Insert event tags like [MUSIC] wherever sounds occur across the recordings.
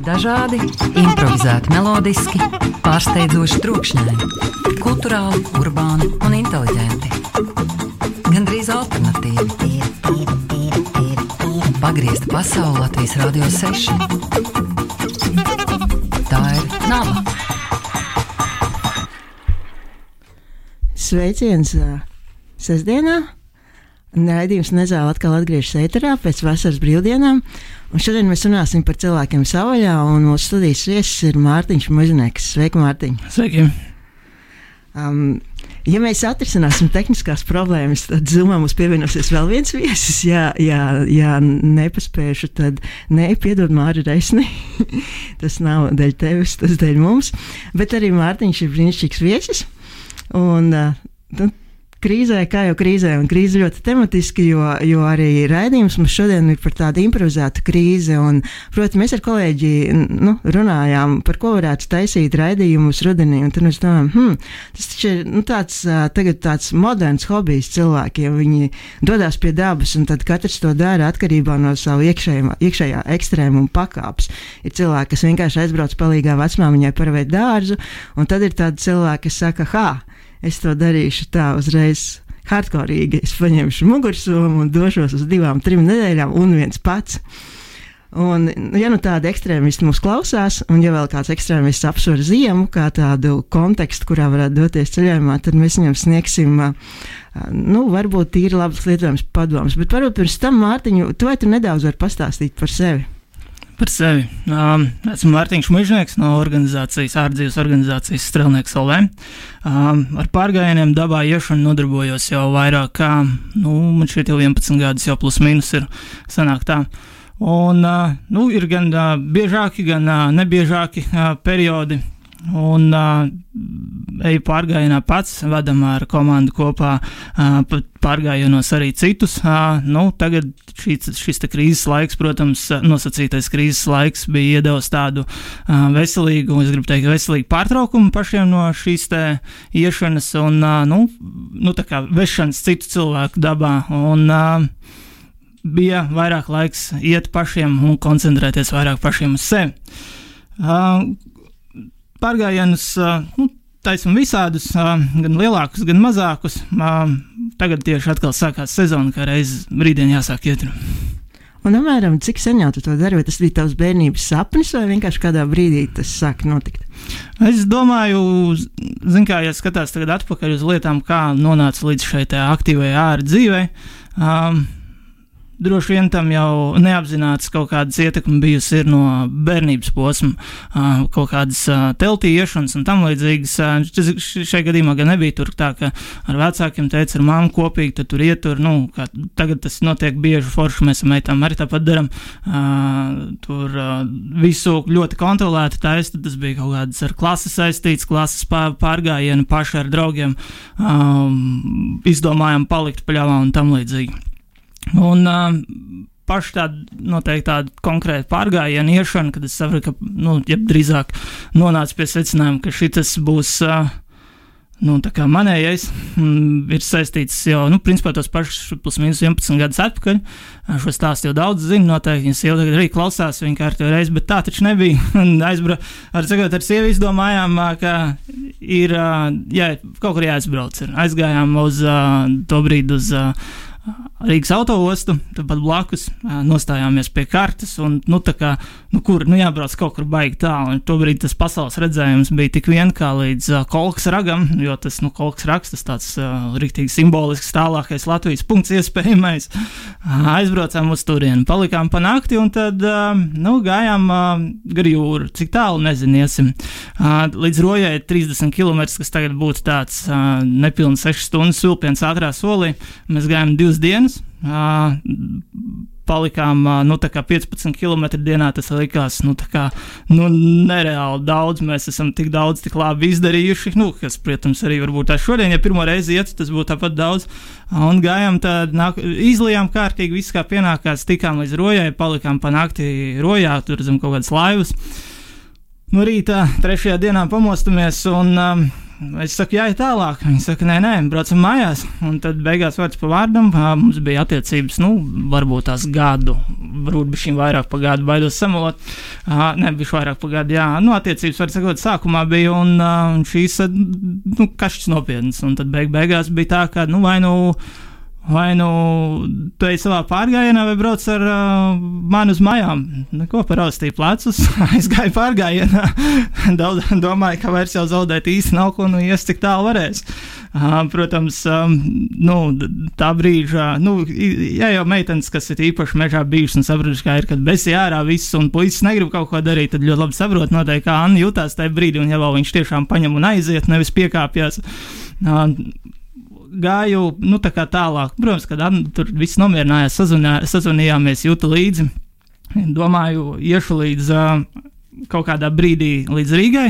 Ļoti dažādi, improvizēti, melodiski, pārsteidzoši trokšņaini, kultūrāli, urbāni un inteliģenti. Gan drīz alternatīvi. Pagriezta pasaule Latvijas Rādio 6. Tā ir nava. Sveiciens sestdienā! Raidījums nezāle atkal atgriežas ēterā pēc vasaras brīvdienām. Un šodien mēs runāsim par cilvēkiem savvaļā, un mūsu studijas viesis ir Mārtiņš Muzinēks. Sveiki, Mārtiņ! Sveiki! Um, ja mēs atrisināsim tehniskās problēmas, tad Zumā mums pievienosies vēl viens viesis. Ja, ja, ja nepaspēšu, tad nē, piedod Māri Reisni. [LAUGHS] tas nav dēļ tevis, tas dēļ mums. Bet arī Mārtiņš ir brīnišķīgs viesis. Un, uh, krīzē, kā jau krīzē, un krīze ļoti tematiski, jo, jo arī raidījums mums šodien ir par tādu improvizētu krīzi. Un, protams, mēs ar kolēģi nu, runājām, par ko varētu taisīt raidījumus rudenī. Tad mēs domājam, hmm, tas taču ir nu, tāds, tagad tāds moderns hobijs cilvēkiem. Viņi dodas pie dabas, un tad katrs to dara atkarībā no sava iekšējā, iekšējā ekstrēmuma pakāpes. Ir cilvēki, kas vienkārši aizbrauc palīgā vecmāmiņai par veidu dārzu, un tad ir tādi cilvēki, kas saka, ha! Es to darīšu tā uzreiz. Hardcore, es paņemšu mugursomu un došos uz divām, trim nedēļām, un viens pats. Un, ja nu tādi ekstrēmisti mūs klausās, un ja vēl kāds ekstrēmists apsver ziemu kā tādu kontekstu, kurā varētu doties ceļojumā, tad mēs viņam sniegsim, nu, varbūt tīri labas lietojums padomus. Bet varbūt pirms tam, Mārtiņu, tu vai tu nedaudz vari pastāstīt par sevi? Par sevi. Um, esmu Mārtiņš Mūžnieks no organizācijas, ārdzīves organizācijas Strelnieks LV. Um, ar pārgājieniem dabā iešanu nodarbojos jau vairāk kā, nu, man šeit jau 11 gadus, jau plus mīnus ir sanāk tā. Un, uh, nu, ir gan uh, biežāki, gan uh, nebiežāki uh, periodi, Un uh, eju pārgājienā pats, vedam ar komandu kopā uh, pārgājienos arī citus. Uh, nu, tagad šis, šis krīzes laiks, protams, nosacītais krīzes laiks bija iedevis tādu uh, veselīgu, es gribu teikt, veselīgu pārtraukumu pašiem no šīs te iešanas un, uh, nu, nu, tā kā vešanas citu cilvēku dabā. Un, uh, bija vairāk laiks iet pašiem un koncentrēties vairāk pašiem uz sevi. Uh, pārgājienus nu, taisam visādus, gan lielākus, gan mazākus. Tagad tieši atkal sākās sezona, kā reizes brīdien jāsāk iet. Un, apmēram, cik sen jau tu to dari? Vai tas bija tavs bērnības sapnis, vai vienkārši kādā brīdī tas sāk notikt? Es domāju, zin, kā ja skatās atpakaļ uz lietām, kā nonāca līdz šai aktīvajai ārā dzīvei. Um, droši vien tam jau neapzināts kaut kādas ietekmes bijusi no bērnības posma, kaut kādas teltī iešanas un tam līdzīgas. Šajā gadījumā gan nebija tur tā, ka ar vecākiem teica, ar māmu kopīgi, tad tur ietur, nu, tagad tas notiek bieži forši, mēs ar meitām arī tāpat daram. Tur visu ļoti kontrolēti taisa, tas bija kaut kāds ar klases saistīts, klases pārgājienu paši ar draugiem, izdomājām palikt paļāvā un tam līdzīgi. Un uh, paši tāda noteikti tāda konkrēta pārgājiena iešana, kad es saprotu, ka, nu, ja drīzāk nonācu pie secinājuma, ka šis būs. Uh, Nu, tā kā manējais mm, ir saistīts jau, nu, principā tos pašus plus mīnus 11 gadus atpakaļ. Šo stāstu jau daudz zina, noteikti viņas jau tagad arī klausās kārtībā reizi, bet tā taču nebija. [LAUGHS] Aizbra, ar, sakot, ar sievi izdomājām, ka ir, jā, kaut kur jāaizbrauc. Aizgājām uz to brīdi uz Rīgas autoostu, tāpat blakus nostājāmies pie kartes. Un, nu, kā, nu, kur nu, jābrauc kaut kur baigi tālu. Tobrīd tas pasaules redzējums bija tik vien kā līdz uh, kolkas ragam, jo tas nu, kolkas rags tas tāds uh, rīktīgi simbolisks, tālākais Latvijas punkts iespējamais. Uh, aizbraucām uz turieni, palikām pa nakti un tad uh, nu, gājām uh, gar jūru. Cik tālu neziniesim. Uh, līdz rojai 30 km, kas tagad būtu tāds uh, nepilns 6 stundas vilpiens ātrā solī. Mēs gājām divas dienas. Uh, palikām nu, 15 km dienā. Tas likās nu, kā, nu, nereāli daudz. Mēs esam tik daudz, tik labi izdarījuši. Nu, kas, protams, arī varbūt tā šodien, ja pirmo reizi iet, tas būtu tāpat daudz. Un gājām tādā, izlijām kārtīgi, viss kā pienākās, tikām līdz rojai, palikām pa nakti rojā, tur zem kaut kādas laivas. No rīta trešajā dienā pamostamies un um, Es saku, jā, tālāk. Viņi saka, nē, nē, braucam mājās. Un tad beigās vārds pa vārdam. Mums bija attiecības, nu, varbūt tās gadu, varbūt šīm vairāk pa gadu, baidos samalot. Nē, bija vairāk pa gadu, jā. Nu, attiecības, var sakot, sākumā bija un, un šīs, nu, kašķis nopietnas. Un tad beig beigās bija tā, ka, nu, vai nu. Vai nu tu ej savā pārgājienā, vai brauc ar uh, mani uz mājām? Neko paraustīju plecus, [LAUGHS] aizgāju pārgājienā. [LAUGHS] Daudz domāju, ka vairs jau zaudēt īsti nav ko, nu, ies cik tālu varēs. Uh, protams, um, nu, tā brīža, nu, ja jau meitenes, kas ir īpaši mežā bijušas un saprotuši, kā ir, kad besi ārā viss un puisis negrib kaut ko darīt, tad ļoti labi saprot noteikti, kā Anna jutās tajā brīdī, un ja vēl viņš tiešām paņem un aiziet, nevis piekāpjas. Uh, gāju nu, tā tālāk. Protams, kad tur viss nomierinājās, sazvanā, sazvanījāmies, jūtu līdzi. Domāju, iešu līdz uh, kaut kādā brīdī līdz Rīgai.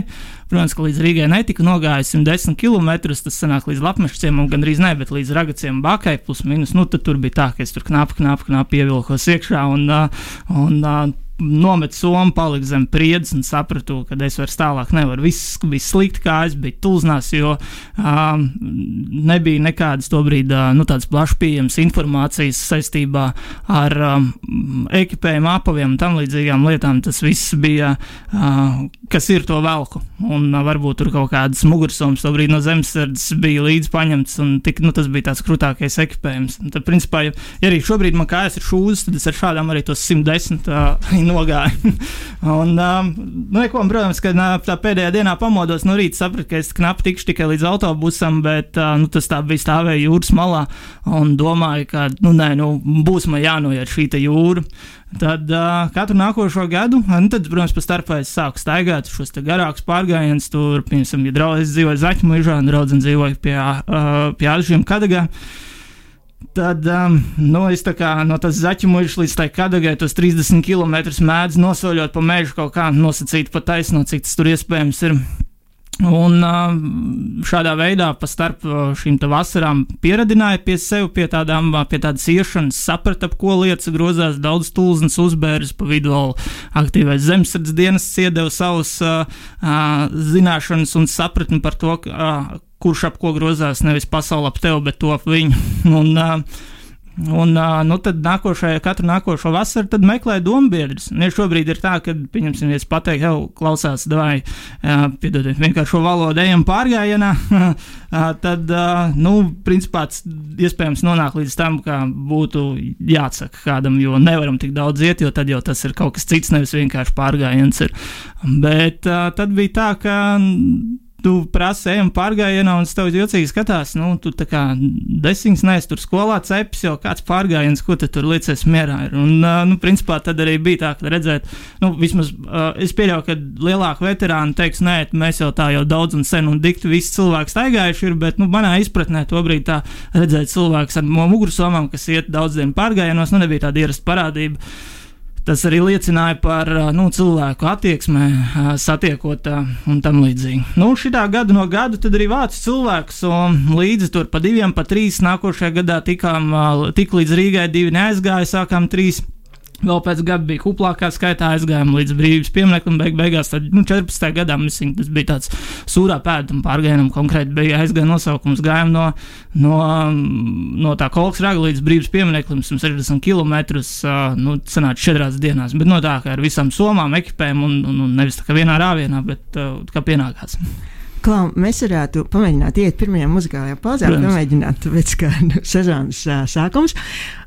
Protams, ka līdz Rīgai netika nogājis 110 km. Tas sanāk līdz Lapmešiem, un gandrīz ne, bet līdz Ragaciem Bakai plus mīnus. Nu, tur bija tā, ka es tur knapi, knapi, knapi ievilkos iekšā. Un, uh, un, uh, nometu somu, paliku zem priedes un sapratu, ka es vairs tālāk nevaru. Viss bija slikti, kā es biju tulznās, jo um, nebija nekādas tobrīd uh, nu, tādas plašas pieejamas informācijas saistībā ar um, ekipējumu, apaviem un tam līdzīgām lietām. Tas viss bija, uh, kas ir to velku. Un uh, varbūt tur kaut kādas mugursomas tobrīd no zemesardzes bija līdzi paņemts, un tik, nu, tas bija tāds krūtākais ekipējums. Un tad, principā, ja, ja arī šobrīd man kājas ir šūzes, tad es ar šādām arī tos 110 uh, nogāju. [LAUGHS] un, um, nu, neko, protams, kad uh, tā pēdējā dienā pamodos no rīta, sapratu, ka es knapi tikšu tikai līdz autobusam, bet uh, nu, tas tā bija stāvēja jūras malā un domāju, ka nu, nē, nu, būs man jānoiet šī jūra. Tad uh, katru nākošo gadu, nu, tad, protams, pa starpā es sāku staigāt šos garākus pārgājienus. Tur, piemēram, ja draugs dzīvoja Zaķmuļā, un draugs dzīvoja pie, uh, pie Alžiem Kadagā. Tad um, nu, es kā, no tās zaķimuļas līdz tai kadagai tos 30 km mēdzu nosoļot pa mežu kaut kā nosacīt pa taisno, cik tas tur iespējams ir. Un uh, šādā veidā pa starp uh, šīm vasarām pieradināja pie sevis, pie, tādām, uh, pie tādas iešanas, saprata, ap ko lietas grozās, daudz tūlznes uzbērs, pa vidu vēl aktīvais zemesardzes dienas iedeva savus uh, uh, zināšanas un sapratni par to, uh, kurš ap ko grozās, nevis pasaule ap tevi, bet to ap viņu. [LAUGHS] un, uh, Un, nu, tad nākošajā, katru nākošo vasaru meklēju dombiedrus. Ja šobrīd ir tā, ka, pieņemsim, es pateiktu, jau klausās, vai piedodiet, vienkārši šo valodu ejam pārgājienā, [LAUGHS] tad, nu, principā, iespējams nonāk līdz tam, ka būtu jāatsaka kādam, jo nevaram tik daudz iet, jo tad jau tas ir kaut kas cits, nevis vienkārši pārgājiens. Ir. Bet tad bija tā, ka tu prasi, ejam pārgājienā, un es tev jocīgi skatās, nu, tu tā kā desmit neesi tur skolā cepis, jau kāds pārgājiens, ko tu tur liecies mierā. Ir. Un, nu, principā tad arī bija tā, ka redzēt, nu, vismaz es pieļauju, ka lielāki veterāni teiks, nē, mēs jau tā jau daudz un sen un dikti visi cilvēki staigājuši ir, bet, nu, manā izpratnē tobrīd tā redzēt cilvēks ar mugursomām, kas iet daudz dienu pārgājienos, nu, nebija tāda ierasta parādība. Tas arī liecināja par nu, cilvēku attieksmē, satiekot un tam līdzīgi. Nu, šitā gada no gada tad arī vācu cilvēkus, un līdzi tur pa diviem, pa trīs nākošajā gadā tikām, tik līdz Rīgai divi neaizgāja, sākām trīs. Vēl pēc gada bija kuplākā skaitā, aizgājām līdz brīvības piemineklim, beig beigās, tad, nu, 14. gadā mēs, tas bija tāds sūrā pēdam pārgājienam, konkrēti bija aizgāja nosaukums, gājām no, no, no tā kolks raga līdz brīvības piemineklim, 60 km, nu, sanāca četrās dienās, bet no tā, ka ar visām somām, ekipēm un, un, un nevis tā kā vienā rāvienā, bet kā pienākās. Klau, mēs varētu pamēģināt iet pirmajā muzikālajā pauzē, pamēģināt pēc [LAUGHS] sezonas uh, sākums,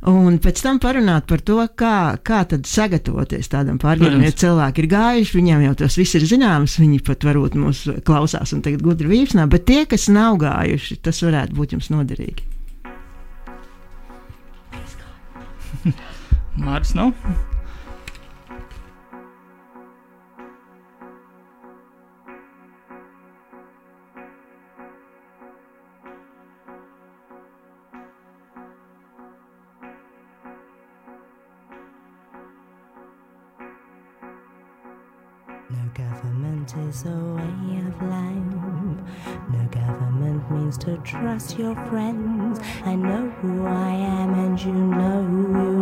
un pēc tam parunāt par to, kā, kā tad sagatavoties tādam pārgājienam. Ja cilvēki ir gājuši, viņiem jau tas viss ir zināms, viņi pat varbūt mūs klausās un tagad gudri vīpsnā, bet tie, kas nav gājuši, tas varētu būt jums noderīgi. Mārcis nav? Government is a way of life. No government means to trust your friends. I know who I am and you know who you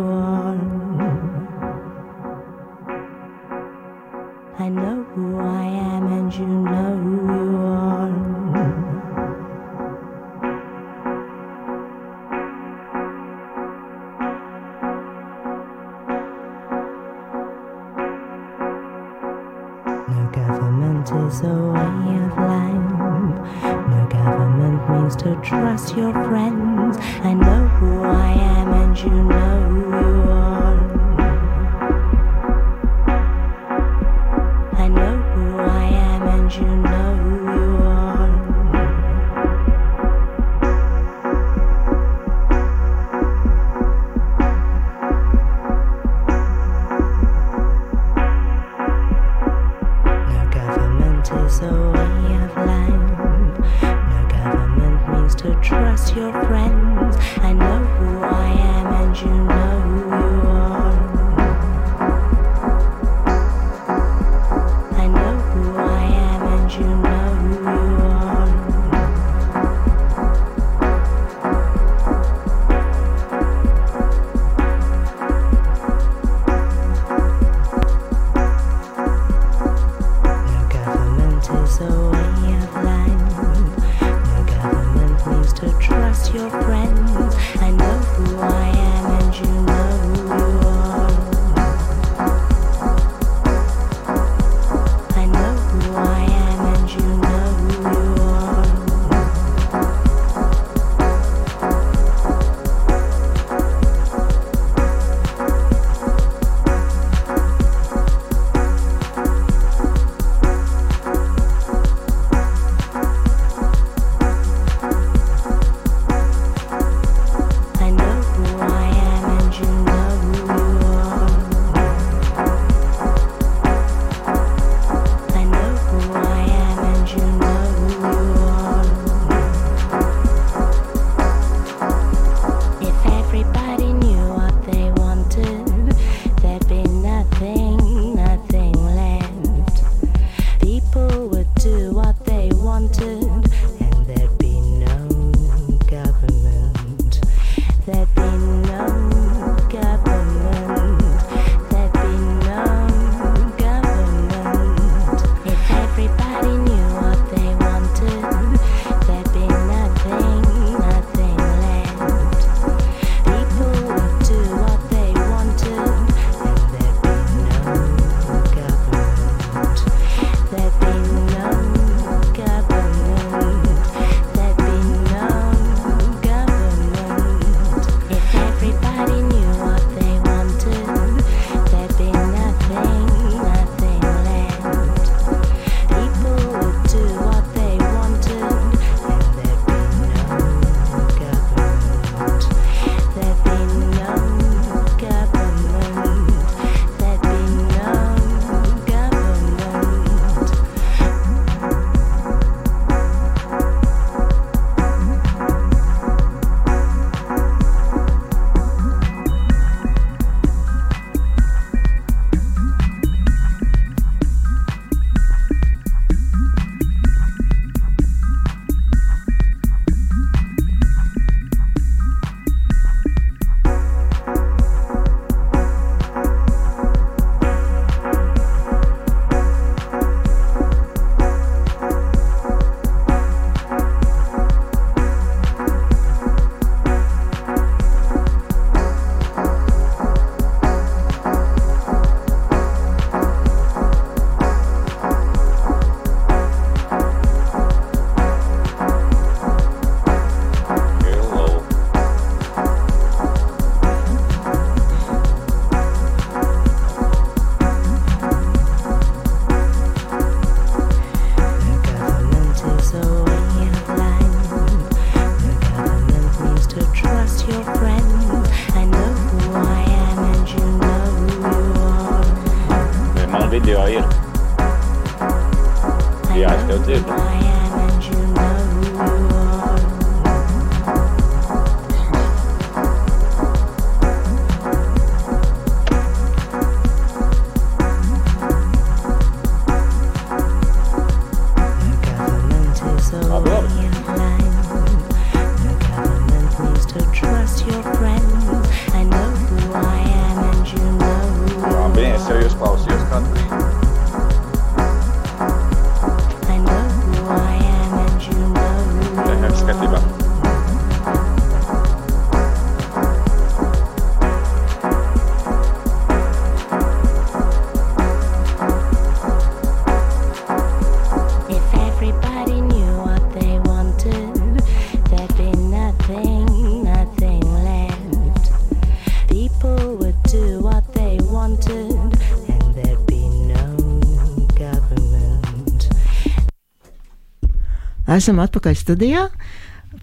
Esam atpakaļ studijā.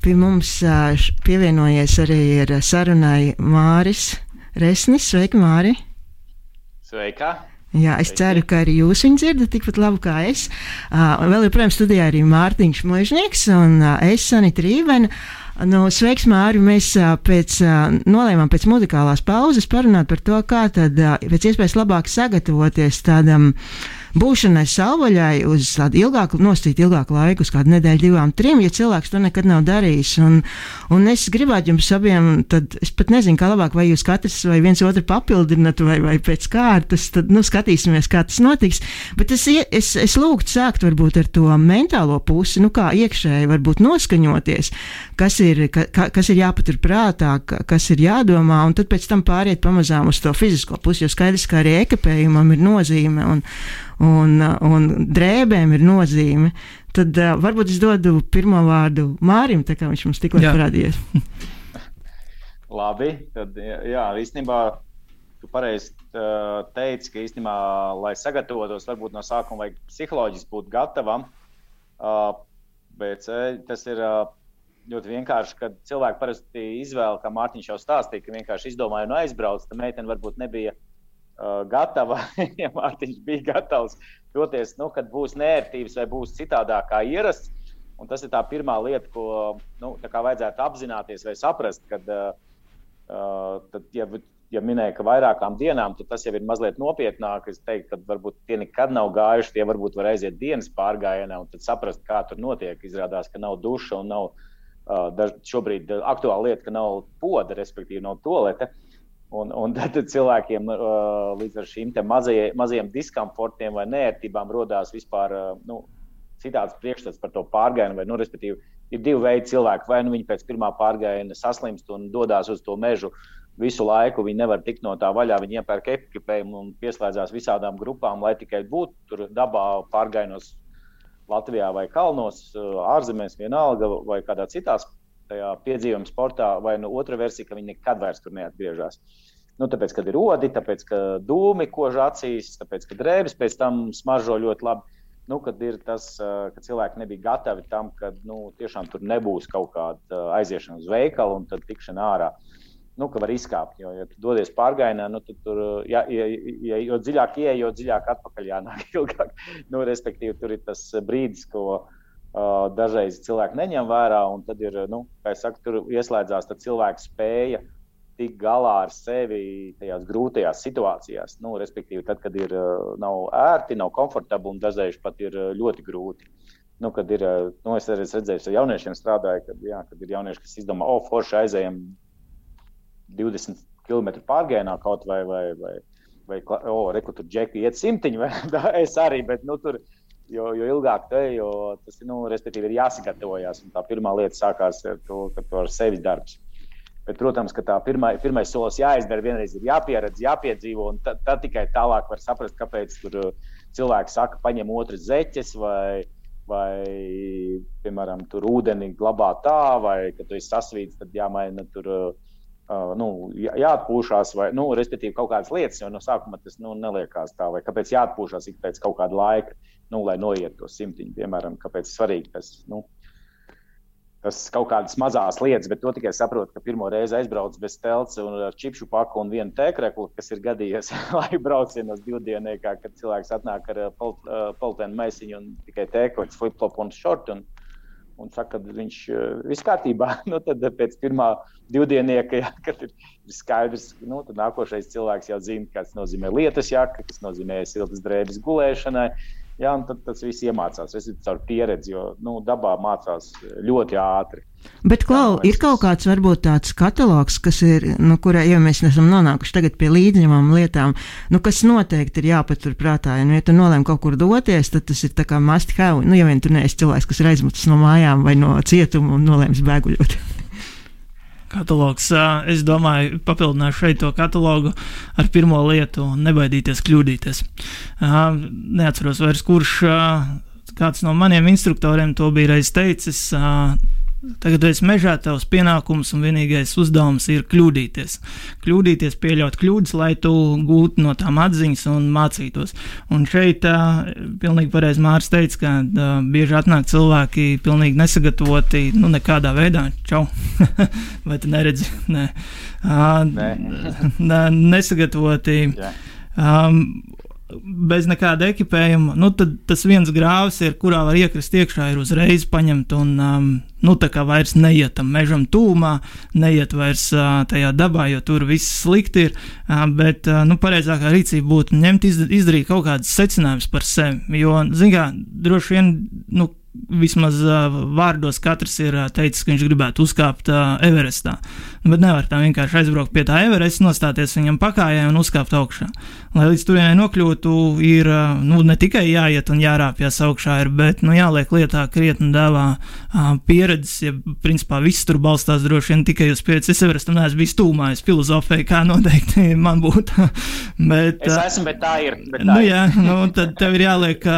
Pie mums pievienojies arī ir sarunai Māris Resnis. Sveiki, Māri! Sveika! Jā, es Sveiki. ceru, ka arī jūs viņu dzirdat tikpat labi kā es. Uh, vēl joprojām studijā arī Mārtiņš Mūžnieks un uh, es Sanita Rībena. Nu, sveiks, Māri! Mēs uh, pēc, uh, nolēmām pēc muzikālās pauzes parunāt par to, kā tad uh, pēc iespējas labāk sagatavoties tādam būšanai savvaļai uz tādu ilgāku, nosīt ilgāku laiku, uz kādu nedēļu, divām, trim, ja cilvēks to nekad nav darījis. Un, un es gribētu jums abiem, tad es pat nezinu, kā labāk, vai jūs katrs vai viens otru papildināt, vai, vai pēc kārtas, tad, nu, skatīsimies, kā tas notiks. Bet es, es, es lūgtu sākt varbūt ar to mentālo pusi, nu, kā iekšēji varbūt noskaņoties, kas ir, ka, ka- kas ir jāpatur prātā, ka- kas ir jādomā, un tad pēc tam pāriet pamazām uz to fizisko pusi, jo skaidrs, ka arī ekipējumam ir nozīme. Un, un, un drēbēm ir nozīme. Tad uh, varbūt es dodu pirmo vārdu Mārim, tā kā viņš mums tikko ir parādījies. [LAUGHS] Labi, tad jā, īstenībā tu pareizi uh, teici, ka īstenībā, lai sagatavotos, varbūt no sākuma vajag psiholoģiski būt gatavam. Bet uh, tas ir ļoti vienkārši, kad cilvēki parasti izvēlas, kā Mārtiņš jau stāstīja, ka vienkārši izdomāja un aizbrauc. Tā meitene varbūt nebija gatava, [LAUGHS] ja Mārtiņš bija gatavs doties, nu, kad būs nērtības vai būs citādāk kā ierasts. Un tas ir tā pirmā lieta, ko nu, vajadzētu apzināties vai saprast, kad, uh, uh, tad, ja, ja minēja, ka vairākām dienām, tad tas jau ir mazliet nopietnāk. Es teiktu, ka varbūt tie nekad nav gājuši, tie varbūt var aiziet dienas pārgājienā un tad saprast, kā tur notiek. Izrādās, ka nav duša un nav uh, daž, šobrīd uh, aktuāla lieta, ka nav poda, respektīvi nav tolete. Un, un [LAUGHS] tad cilvēkiem uh, līdz ar šīm mazajai, mazajiem diskomfortiem vai nērtībām rodās vispār uh, nu, citāds priekšstats par to pārgājienu. Vai, nu, respektīvi, ir divi veidi cilvēki. Vai nu viņi pēc pirmā pārgājiena saslimst un dodas uz to mežu visu laiku, viņi nevar tikt no tā vaļā, viņi iepērk ekipējumu un pieslēdzās visādām grupām, lai tikai būtu tur dabā pārgājienos Latvijā vai kalnos, uh, ārzemēs, vienalga vai kādā citā tajā piedzīvojuma sportā, vai nu otra versija, ka viņi nekad vairs tur neatgriežas. Nu, tāpēc, kad ir odi, tāpēc, ka dūmi kož acīs, tāpēc, ka drēbes pēc tam smaržo ļoti labi. Nu, kad ir tas, ka cilvēki nebija gatavi tam, ka nu, tiešām tur nebūs kaut kāda aiziešana uz veikalu un tad tikšana ārā. Nu, ka var izkāpt, jo, ja tu dodies pārgājienā, nu, tad tur, ja, ja, ja, jo dziļāk ieej, jo dziļāk atpakaļ jānāk [LAUGHS] ilgāk. Nu, respektīvi, tur ir tas brīdis, ko uh, dažreiz cilvēki neņem vērā, un tad ir, nu, kā es saku, tur ieslēdzās cilvēka spēja tikt galā ar sevi tajās grūtajās situācijās. Nu, respektīvi, tad, kad ir nav ērti, nav komfortabli un dažreiz pat ir ļoti grūti. Nu, kad ir, nu, es arī redzējis, ka jauniešiem strādāja, kad, jā, kad ir jaunieši, kas izdomā, o, forši aizējām 20 km pārgājienā kaut vai, vai, vai, vai o, reku tur džeki iet simtiņu, [LAUGHS] vai tā, es arī, bet, nu, tur, jo, jo ilgāk te, jo tas, nu, ir jāsagatavojas. Tā pirmā lieta sākās ar to, ka tu ar sevis darbs. Bet, protams, ka tā pirmā, pirmais solis jāizdara, vienreiz ir jāpieredz, jāpiedzīvo, un tad, tad tikai tālāk var saprast, kāpēc tur uh, cilvēki saka, paņem otras zeķes vai, vai piemēram, tur ūdeni glabā tā, vai, kad tu esi sasvīts, tad jāmaina tur. Uh, nu, jā- jāatpūšas, vai, nu, kaut kādas lietas, jo no sākuma tas nu, neliekās tā, vai kāpēc jāatpūšas ik pēc kaut kāda laika, nu, lai noiet to simtiņu, piemēram, kāpēc svarīgi tas. Nu, Tas kaut kādas mazas lietas, bet to tikai saprotu, ka pirmo reizi aizbraucu bez telts un ar čipšu paku un vienu tēkreklu, kas ir gadījies [LAUGHS] laika braucienos divdienīgā, kad cilvēks atnāk ar poltēnu maisiņu un tikai tēkļus, flip-flop un short. Un, un saka, ka viņš ir viss kārtībā. [LAUGHS] nu, tad pēc pirmā divdienieka, ja, kad ir, ir skaidrs, nu, tad nākošais cilvēks jau zina, kas nozīmē lietas jaka, kas nozīmē siltas drēbes gulēšanai. Jā, tad tas viss iemācās. Es esmu caur pieredzi, jo nu, dabā mācās ļoti ātri. Bet, Klau, ir kaut kāds varbūt tāds katalogs, kas ir, nu, kurā, ja mēs esam nonākuši tagad pie līdzņemām lietām, nu, kas noteikti ir jāpatur prātā. Ja, nu, ja tu nolēm kaut kur doties, tad tas ir tā kā must have. Nu, ja vien tu neesi cilvēks, kas ir aizmucis no mājām vai no cietuma un nolēms bēguļot. [LAUGHS] Katalogs, es domāju, papildināšu šeit to katalogu ar pirmo lietu un nebaidīties kļūdīties. Neatceros vairs, kurš kāds no maniem instruktoriem to bija reiz teicis. Tagad, esi mežā, tavs pienākums un vienīgais uzdevums ir kļūdīties. Kļūdīties, pieļaut kļūdas, lai tu gūtu no tām atziņas un mācītos. Un šeit uh, pilnīgi pareizi Mārcis teica, ka uh, bieži atnāk cilvēki pilnīgi nesagatavoti, nu, nekādā veidā. Čau! [LAUGHS] Vai tu neredzi? Nē. Uh, Nē. [LAUGHS] nesagatavoti. Um, bez nekāda ekipējuma, nu, tad tas viens grāvs, ir, kurā var iekrist iekšā, ir uzreiz paņemt un um, nu, tā kā vairs neiet tam mežam tūmā, neiet vairs uh, tajā dabā, jo tur viss slikti ir. Uh, bet uh, nu, pareizākā rīcība būtu ņemt, izdarīt kaut kādas secinājumus par sevi. Jo, zinām, droši vien. Nu, vismaz uh, vārdos katrs ir uh, teicis, ka viņš gribētu uzkāpt uh, Everestā. Bet nevar tā vienkārši aizbraukt pie tā Everesta, nostāties viņam pakājai un uzkāpt augšā. Lai līdz turienei nokļūtu, ir nu, ne tikai jāiet un jārāpjas augšā, ir, bet nu, jāliek lietā krietni dēvā uh, pieredzes. Ja, principā viss tur balstās droši vien tikai uz pieredzi. Es Everestam neesmu bijis tūmā, es filozofēju, kā noteikti [LAUGHS] man būtu. bet, es esmu, bet tā ir. Bet tā nu, jā, nu, tad tev ir jāliek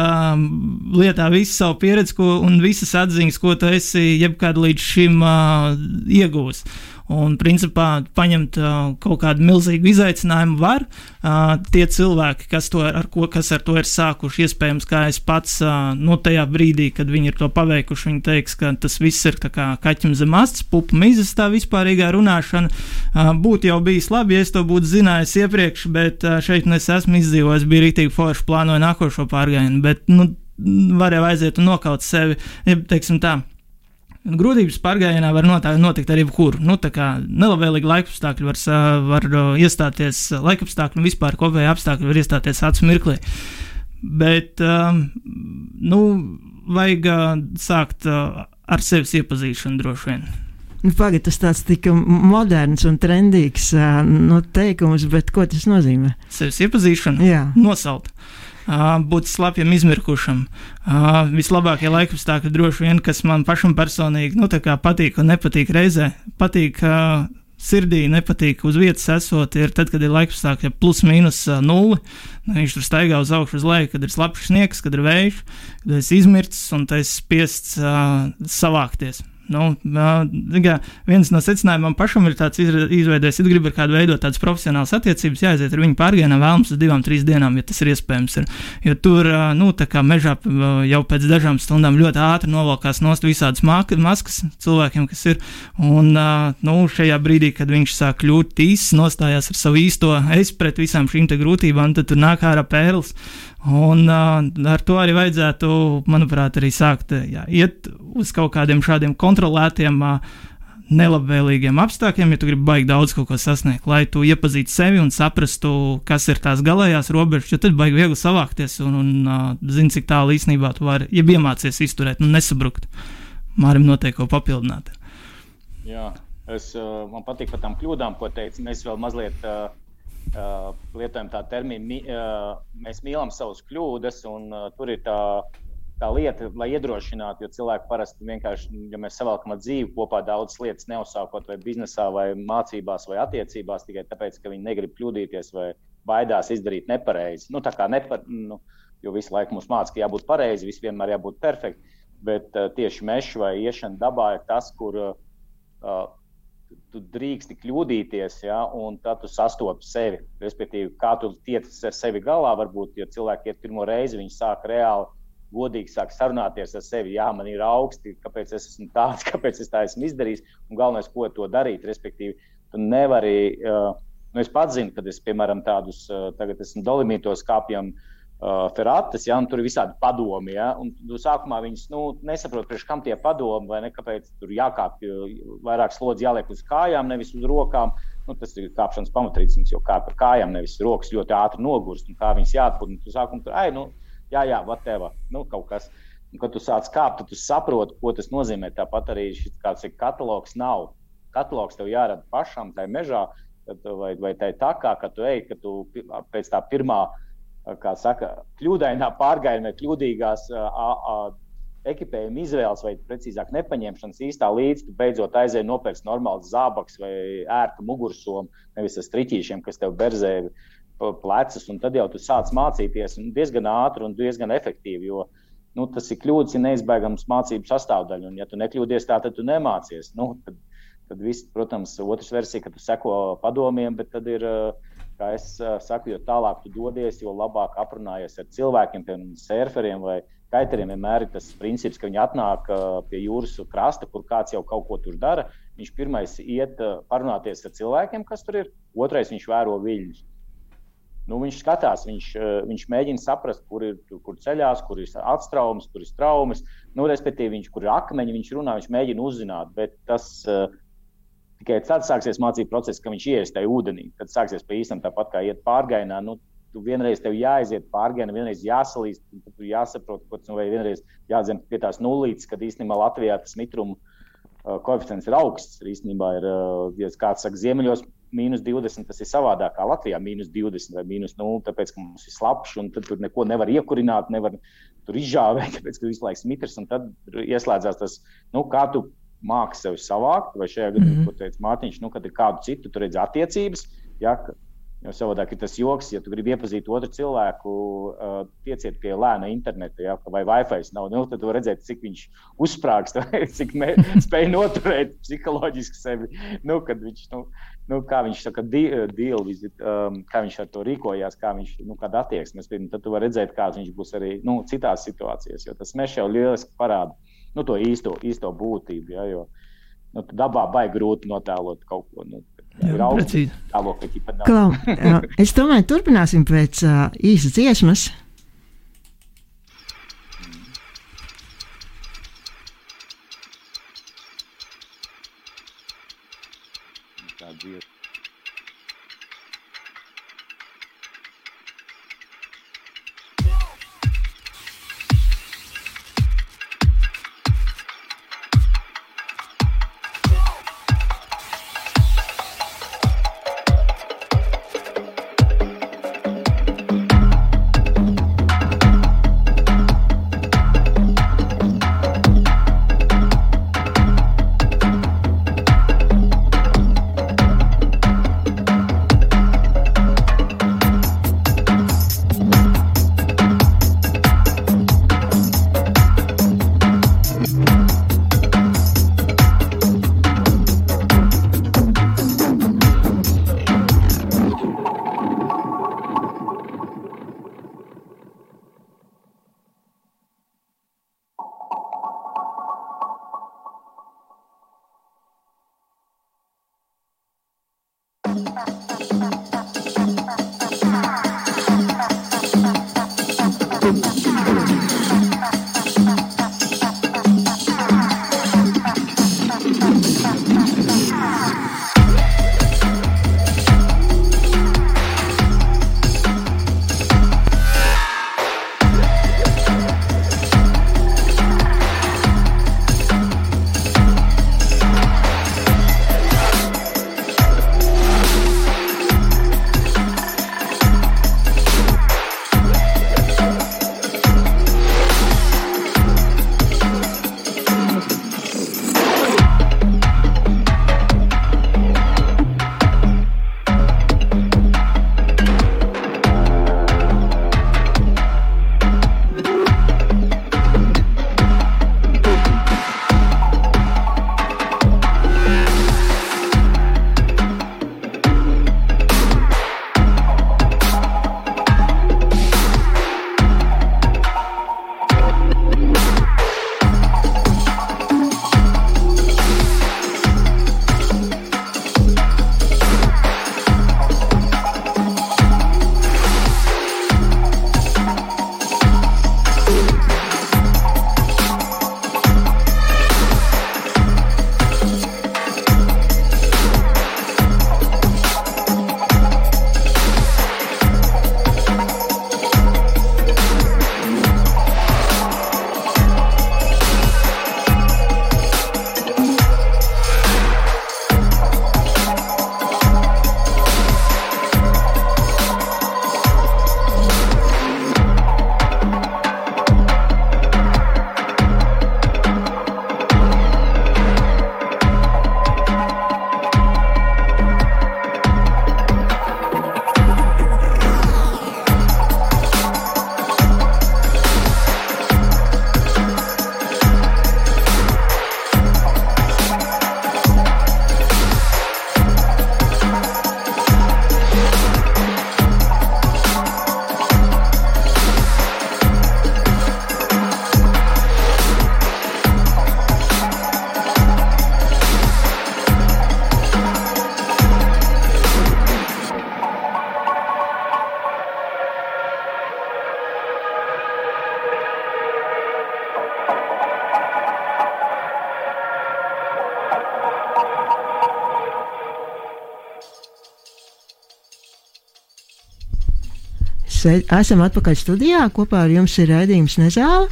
lietā visu savu pieredzi ko, un visas atziņas, ko tu esi jebkad līdz šim uh, iegūs. Un, principā, paņemt uh, kaut kādu milzīgu izaicinājumu var. Uh, tie cilvēki, kas, to, ar ko, kas ar to ir sākuši, iespējams, kā es pats, uh, no tajā brīdī, kad viņi ir to paveikuši, viņi teiks, ka tas viss ir kā kaķim zem astes, pupu mizas, tā vispārīgā runāšana. Uh, būtu jau bijis labi, ja es to būtu zinājis iepriekš, bet uh, šeit nu es esmu izdzīvojis, bija rītīgi forši plānoju nākošo pārgājienu. Bet, nu, var jau aiziet un nokaut sevi. Ja, teiksim, tā, Grūtības pārgājienā var notikt arī jebkur. Nu, nelabvēlīgi laikapstākļi var, var iestāties, laikapstākļi un vispār kopēji apstākļi var iestāties acu mirklī. Bet, um, nu, vajag uh, sākt uh, ar sevis iepazīšanu droši vien. Nu, Pagaidā tas tāds tik moderns un trendīgs no nu, teikums, bet ko tas nozīmē? Sevis iepazīšana, Jā. nosaukt būt slapjam, izmirkušam. Vislabākie laikapstākļi droši vien, kas man pašam personīgi nu, patīk un nepatīk reizē. Patīk sirdī, nepatīk uz vietas esot, ir tad, kad ir laikapstākļi plus mīnus nulli. Nu, viņš tur staigā uz augšu, uz leju, kad ir slapjš sniegs, kad ir vējš, kad es izmirts un tas spiests uh, savākties. Nu, viens no secinājumiem pašam ir tāds izveidojis, ja gribi ar kādu veidot tādas profesionālas attiecības, jāaiziet ar viņu pārgājienā vēlams uz divām, trīs dienām, ja tas ir iespējams. Ir. Jo tur, nu, tā kā mežā jau pēc dažām stundām ļoti ātri novalkās nost visādas maskas cilvēkiem, kas ir. Un, nu, šajā brīdī, kad viņš sāk kļūt īsts, nostājās ar savu īsto es pret visām šīm grūtībām, tad tur nāk ārā pērls. Un uh, ar to arī vajadzētu, manuprāt, arī sākt jā, iet uz kaut kādiem šādiem kontrolētiem, uh, nelabvēlīgiem apstākļiem, ja tu gribi baigi daudz kaut ko sasniegt, lai tu iepazītu sevi un saprastu, kas ir tās galējās robežas, jo tad baigi viegli savākties un, un uh, zini, cik tālu īstenībā tu vari, ja iemācies izturēt un nesabrukt. Mārim noteikti ko papildināt. Jā, es, man patīk par tām kļūdām, ko teicu. Mēs vēl mazliet. Uh, uh, lietojam tādu terminu, mi, uh, mēs mīlam savus kļūdas, un uh, tur ir tā, tā lieta, lai iedrošinātu, jo cilvēki parasti vienkārši, ja mēs savalkam dzīvi kopā daudzas lietas, neuzsākot vai biznesā, vai mācībās, vai attiecībās, tikai tāpēc, ka viņi negrib kļūdīties vai baidās izdarīt nepareizi. Nu, tā kā nepar, nu, jo visu laiku mums māca, ka jābūt pareizi, viss vienmēr jābūt perfekti, bet uh, tieši meža vai iešana dabā ir tas, kur uh, tu drīksti kļūdīties, ja, un tad tu sastopi sevi. Respektīvi, kā tu tiec ar sevi galā, varbūt, ja cilvēki iet pirmo reizi, viņi sāk reāli godīgi sāk sarunāties ar sevi. Jā, man ir augsti, kāpēc es esmu tāds, [LAUGHS] kāpēc es tā esmu izdarījis, un galvenais, ko to darīt. Respektīvi, tu nevari, uh, nu, es pats zinu, kad es, piemēram, tādus, uh, tagad esmu dolīmītos kāpjam. Uh, Ferratas, ja, un tur ir visādi padomi. Ja, un tu sākumā viņas nu, nesaprot, priekš kam tie padomi, vai ne, kāpēc tur jākāpj vairāk slodzi jāliek uz kājām, nevis uz rokām. Nu, tas ir kāpšanas pamatrīcības, jo kāp ar kājām, nevis rokas ļoti ātri nogurst, un kā viņas jāatpūta. Tu sākumā tur, ai, nu, jā, jā, whatever, nu, kaut kas. Un, kad tu sāc kāpt, tad tu saproti, ko tas nozīmē. Tāpat arī šis kāds ir katalogs nav. Katalogs tev jārada pašam, tai mežā, vai, vai tai tā kā, ka tu ej, ka tu pēc tā pirmā kā saka, kļūdainā pārgājienā, kļūdīgās ekipējuma izvēles, vai precīzāk nepaņemšanas īstā līdzi, tu beidzot aizēji nopērts normāls zābaks vai ērtu mugursomu, nevis ar striķīšiem, kas tev berzē plecus, un tad jau tu sāc mācīties diezgan ātri un diezgan efektīvi. Jo nu, tas ir kļūdas, ir neizbēgams mācību sastāvdaļa. Un, ja tu nekļūdies tā, tad tu nemācies. Nu, tad, tad viss, protams, otrs versija, ka tu seko padomiem, bet tad ir. Kā es saku, jo tālāk tu dodies, jo labāk aprunājies ar cilvēkiem, piemēram, surferiem vai kaiteriem. Vienmēr ir tas princips, ka viņi atnāk pie jūras krasta, kur kāds jau kaut ko tur dara. Viņš pirmais iet parunāties ar cilvēkiem, kas tur ir, otrais viņš vēro viļņus. Nu, viņš skatās, viņš, viņš mēģina saprast, kur ir kur ceļās, kur ir atstraumes, kur ir traumas. Nu, respektīvi, viņš, kur ir akmeņi, viņš runā, viņš mēģina uzzināt. Bet tas uh, tikai tad sāksies mācību process, ka viņš ies tajā ūdenī. Tad sāksies pa īstam tāpat kā iet pārgainā. Nu, tu vienreiz tev jāaiziet pārgājienā, vienreiz jāsalīst, tad tu jāsaprot, ko tas nu, vai vienreiz jādzem pie tās nulītes, kad īstenībā Latvijā tas mitruma uh, koeficients ir augsts. Īstenībā ir, uh, ja kāds saka, ziemeļos mīnus 20, tas ir savādāk kā Latvijā. Mīnus 20 vai mīnus 0, tāpēc, ka mums ir slapjš un tur neko nevar iekurināt, nevar tur izžāvēt, [LAUGHS] tāpēc, ka visu laiku smitrs. Tad ieslēdzās tas, nu, kā tu māki sevi savākt, vai šajā gadījumā, mm -hmm. ko teica Mārtiņš, nu, kad ir kādu citu, tur redz attiecības. Ja, Jo savādāk ir tas joks, ja tu gribi iepazīt otru cilvēku, uh, tieciet pie lēna interneta, ja, vai Wi-Fi nav. Nu, tad var redzēt, cik viņš uzsprāgst, [LAUGHS] cik spēj noturēt psiholoģiski sevi. Nu, viņš, nu, nu, kā viņš saka, deal, um, kā viņš ar to rīkojās, kā viņš nu, attieksmes. Tad tu vari redzēt, kāds viņš būs arī nu, citās situācijās. Jo tas mežs jau lieliski parāda nu, to īsto, īsto būtību. Ja, jo, nu, dabā baigi grūti notēlot kaut ko. Nu, Klau, [LAUGHS] es domāju, turpināsim pēc uh, īsas dziesmas. Esam atpakaļ studijā. Kopā ar jums ir raidījums Nezāle.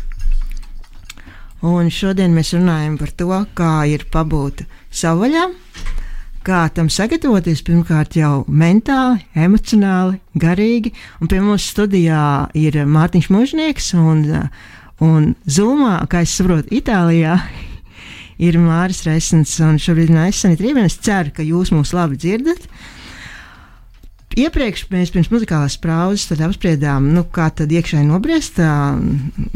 Un šodien mēs runājam par to, kā ir pabūt savvaļā, kā tam sagatavoties. Pirmkārt, jau mentāli, emocionāli, garīgi. Un pie mums studijā ir Mārtiņš Mūžnieks un, un Zumā, kā es saprotu, Itālijā. [LAUGHS] Ir Mārcis Reisens un šobrīd mēs esam Rībēnā. Es ceru, ka jūs mūs labi dzirdat. Iepriekš mēs pirms muzikālās pauzes apspriedām, nu, kā tad iekšēji nobriest.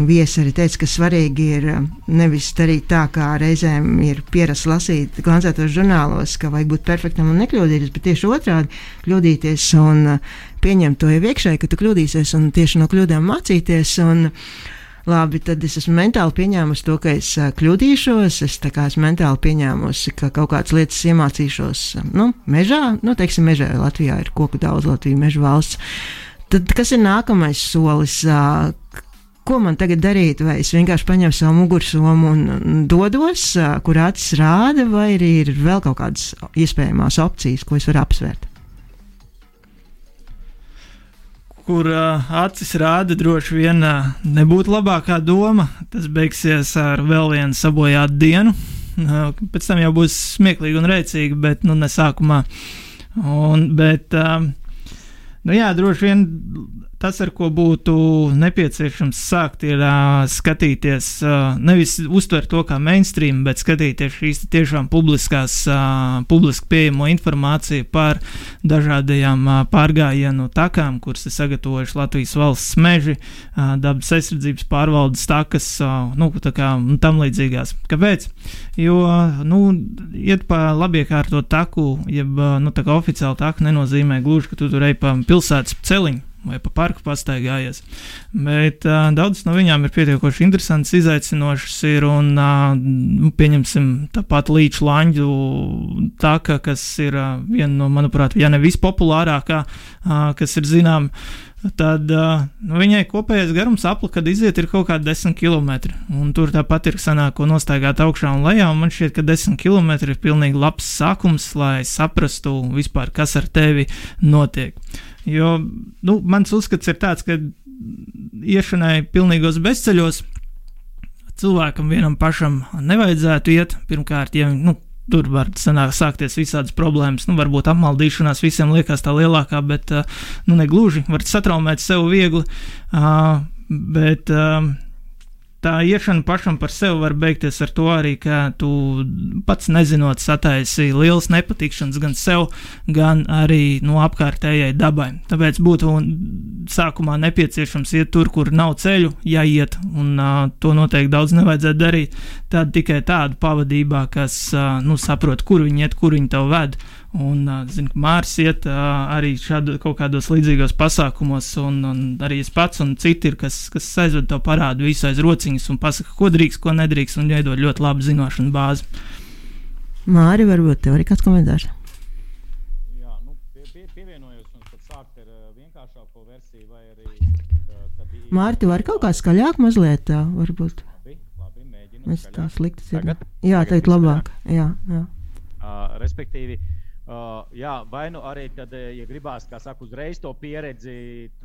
Viesi arī teica, ka svarīgi ir nevis darīt tā, kā reizēm ir pierasts lasīt glancētos žurnālos, ka vajag būt perfektam un nekļūdīties, bet tieši otrādi kļūdīties un pieņemt to jau iekšēji, ka tu kļūdīsies un tieši no kļūdām mācīties. Un, labi, tad es esmu mentāli pieņēmusi to, ka es kļūdīšos. Es esmu mentāli pieņēmusi, ka kaut kādas lietas iemācīšos nu, mežā. Nu, teiksim, mežā Latvijā ir koku daudz, Latvija ir meža valsts. Tad kas ir nākamais solis? Ko man tagad darīt? Vai es vienkārši paņemu savu mugursomu un dodos, kur acis rāda, vai arī ir vēl kaut kādas iespējamās opcijas, ko es varu apsvērt? Kur uh, acis rāda, droši vien uh, nebūtu labākā doma. Tas beigsies ar vēl vienu sabojātu dienu. Uh, pēc tam jau būs smieklīgi un rēcīgi, bet nu, ne sākumā. Un, bet, uh, nu, jā, droši vien tas, ar ko būtu nepieciešams sākt, ir uh, skatīties, uh, nevis uztvert to kā mainstream, bet skatīties šīs tiešām publiskās, uh, publiski pieejamo informāciju par dažādajām uh, pārgājienu takām, kuras ir sagatavojuši Latvijas valsts meži, uh, dabas aizsardzības pārvaldes takas, uh, nu, tā kā un tam līdzīgās. Kāpēc? Jo, nu, iet pa labiekārto taku, jeb, nu, tā kā oficiāli taku nenozīmē gluži, ka tu tur ej pa pilsētas celiņu vai pa parku pastaigājies. Bet uh, daudzas no viņām ir pietiekoši interesantas, izaicinošas. Ir, un, uh, pieņemsim, tāpat līča lanģu taka, kas ir uh, viena no, manuprāt, ja ne vispopulārākā, uh, kas ir zinām. Tad uh, nu, viņai kopējais garums apli, kad iziet, ir kaut kādi 10 km. Un tur tāpat ir sanāk, ko nostaigāt augšā un lejā. Un man šķiet, ka 10 km ir pilnīgi labs sākums, lai saprastu vispār, kas ar tevi notiek. Jo nu, mans uzskats ir tāds, ka iešanai pilnīgos bezceļos cilvēkam vienam pašam nevajadzētu iet. Pirmkārt, ja nu, tur var sanāk, sākties visādas problēmas, nu, varbūt apmaldīšanās visiem liekas tā lielākā, bet nu, ne gluži var satraumēt sev viegli. Uh, bet uh, tā iešana pašam par sevi var beigties ar to arī, ka tu pats nezinot sataisi liels nepatikšanas gan sev, gan arī no apkārtējai dabai. Tāpēc būtu sākumā nepieciešams iet tur, kur nav ceļu, jāiet, un uh, to noteikti daudz nevajadzētu darīt. Tad tikai tādu pavadībā, kas uh, nu, saprot, kur viņi iet, kur viņi tev ved Un zinu, ka Mārcis iet arī šādu, kaut kādos līdzīgos pasākumos, un, un arī es pats un citi ir, kas, kas aizved to parādu visu aiz rociņas un pasaka, ko drīkst, ko nedrīkst, un iedod ļoti labu zināšanu bāzi. Māri, varbūt tev ir kāds komentārs? Jā, nu, pie, pie, pievienojos un pat sākt ar vienkāršāko versiju, vai arī. Tad... Māri, tu vari kaut kā skaļāk mazliet, tā, varbūt. Labi, labi, mēģinu. Es tā slikti dzirdu. Tagad? Jā, Tagad labāk. Jā, jā. Uh, respektīvi, uh, jā, vai nu arī, tad, eh, ja gribās, kā saka, uzreiz to pieredzi,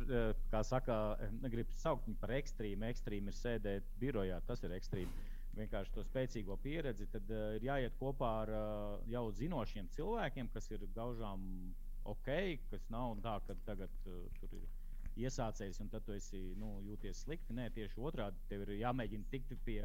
uh, kā saka, eh, negribu saukt viņu par ekstrēmu. Ekstrēmu ir sēdēt birojā, tas ir ekstrēms. Vienkārši to spēcīgo pieredzi, tad uh, ir jāiet kopā ar uh, jau zinošiem cilvēkiem, kas ir gaužām ok, kas nav tā, ka tagad uh, tur ir iesācējis un tad tu esi nu, jūties slikti. Nē, tieši otrādi tev ir jāmēģina tikt pie,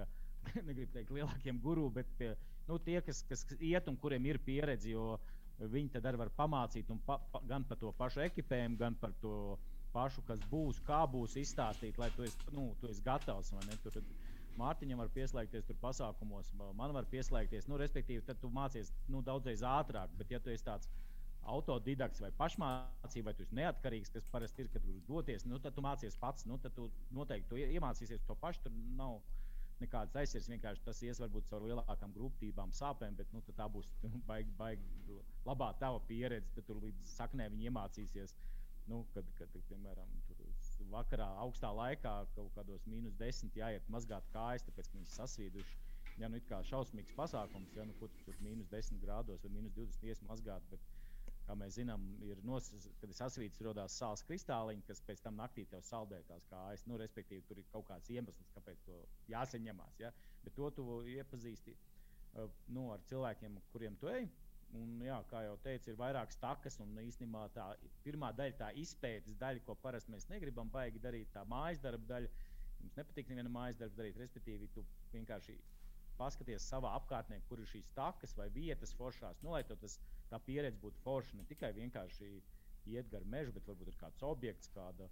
[LAUGHS] negribu teikt, lielākiem guru, bet pie nu, tie, kas, kas iet un kuriem ir pieredze, jo viņi tad arī var pamācīt pa, pa, gan par to pašu ekipējumu, gan par to pašu, kas būs, kā būs izstāstīt, lai tu esi, nu, tu esi gatavs. Tur, Mārtiņam var pieslēgties tur pasākumos, man var pieslēgties. Nu, respektīvi, tad tu mācies nu, daudzreiz ātrāk, bet ja tu esi tāds autodidakts vai pašmācība, vai tu esi neatkarīgs, kas parasti ir, kad tu doties, nu, tad tu mācies pats. Nu, tad tu noteikti tu iemācīsies to pašu. Tur nav nekādas aizsardzības. Vienkārši tas ies varbūt caur lielākām grūtībām, sāpēm, bet nu, tā būs [LAUGHS] baigi, baigi labā tava pieredze. Tad tur līdz saknē viņi iemācīsies. Nu, kad, kad, piemēram, tur vakarā, augstā laikā, kaut kādos mīnus desmit jāiet mazgāt kājas, tāpēc ka viņi sasvīduši. Ja nu ir kā šausmīgs pasākums, ja nu, kur tur mīnus 10 grādos vai mīnus 20 ies mazgāt, bet kā mēs zinām, ir nos, kad ir sasvīts, radās sāls kristāliņi, kas pēc tam naktī tev saldē tās kājas. Nu, respektīvi, tur ir kaut kāds iemesls, kāpēc to jāsaņemās. Ja? Bet to tu iepazīsti nu, ar cilvēkiem, kuriem tu ej. Un, jā, kā jau teicu, ir vairākas takas, un īstenībā tā pirmā daļa, tā izpētes daļa, ko parasti mēs negribam baigi darīt, tā mājas darba daļa. Mums nepatīk neviena mājas darba darīt, respektīvi, tu vienkārši paskaties savā apkārtnē, kur ir šīs takas vai vietas foršās, nu, lai tas, tā pieredze būtu forša. Ne tikai vienkārši iet gar mežu, bet varbūt ir kāds objekts, kāda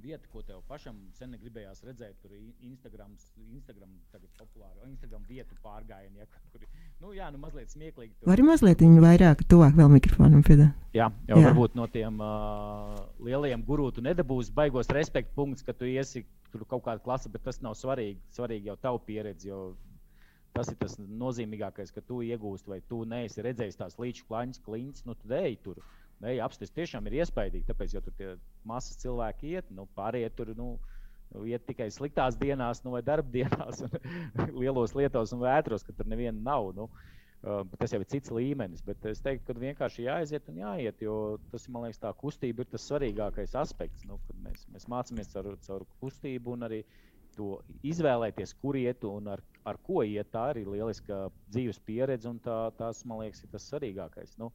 vieta, ko tev pašam sen gribējās redzēt. Tur ir Instagram, Instagram tagad populāra Instagram vietu pārgājieni, ja, kur nu, jā, nu, mazliet smieklīgi. Tur. Vari mazliet vairāk, tuvāk vēl mikrofonam piedāt. Jā, jau jā. varbūt no tiem uh, lielajiem gurū tu nedabūsi baigos respektu punktus, ka tu iesi tur kaut kāda klase, bet tas nav svarīgi. Svarīgi jau tavu pieredzi, jo Tas ir tas nozīmīgākais, ka tu iegūsti, vai tu neesi redzējis tās līča klaņas, kliņas, nu tad ej tur. Ej, apstāties tiešām ir iespaidīgi, tāpēc, jo tur tie masas cilvēki iet, nu, pārējie tur, nu, iet tikai sliktās dienās, nu, vai darba dienās, un [LAUGHS] lielos lietos un vētros, ka tur neviena nav. Nu, uh, tas jau ir cits līmenis, bet es teiktu, ka vienkārši jāaiziet un jāiet, jo tas, man liekas, tā kustība ir tas svarīgākais aspekts. Nu, mēs, mēs mācāmies caur, caur kustību un arī to izvēlēties, kur iet un ar, ar ko iet. Tā arī ir lieliska dzīves pieredze, un tā, tas, man liekas, ir tas svarīgākais. Nu,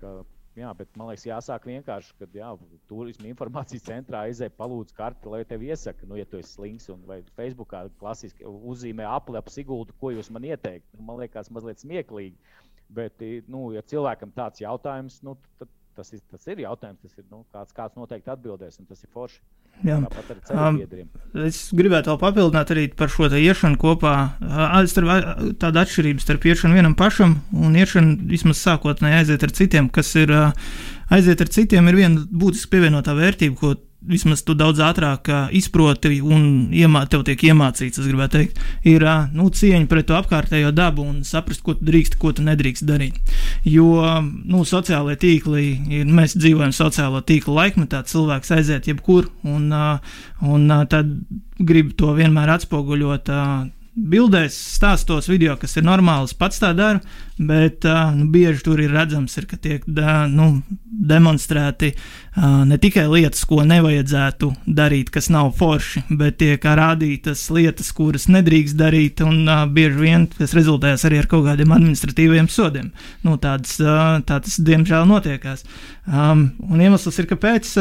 ka, jā, bet man liekas, jāsāk vienkārši, kad jā, turisma informācijas centrā aizēja palūdz karti, lai tev iesaka, nu, ja tu esi slings un vai Facebookā klasiski uzzīmē apli ap Siguldu, ko jūs man ieteikt. Nu, man liekas, mazliet smieklīgi. Bet, nu, ja cilvēkam tāds jautājums, nu, tad tas ir, tas ir jautājums, tas ir nu, kāds, kāds noteikti atbildēs, un tas ir forši. Tāpat ar ceļiem. Um, es gribētu vēl papildināt arī par šo iešanu kopā. Uh, tāda atšķirība starp iešanu vienam pašam un iešanu vismaz sākotnēji aiziet ar citiem, kas ir uh, aiziet ar citiem, ir viena būtiski pievienotā vērtība, ko vismaz tu daudz ātrāk izproti un iemā, tev tiek iemācīts, es gribētu teikt, ir nu, cieņa pret to apkārtējo dabu un saprast, ko tu drīkst, ko tu nedrīkst darīt. Jo nu, sociālai tīkli, ir, mēs dzīvojam sociālo tīklu laikmetā, cilvēks aiziet jebkur un, un tad grib to vienmēr atspoguļot bildēs, stāstos, video, kas ir normāls, pats tā dara, bet nu, bieži tur ir redzams, ir, ka tiek nu, demonstrēti ne tikai lietas, ko nevajadzētu darīt, kas nav forši, bet tiek rādītas lietas, kuras nedrīkst darīt, un bieži vien tas rezultējas arī ar kaut kādiem administratīviem sodiem. Nu, tāds, tā tas diemžēl notiekās. Un iemesls ir, kāpēc.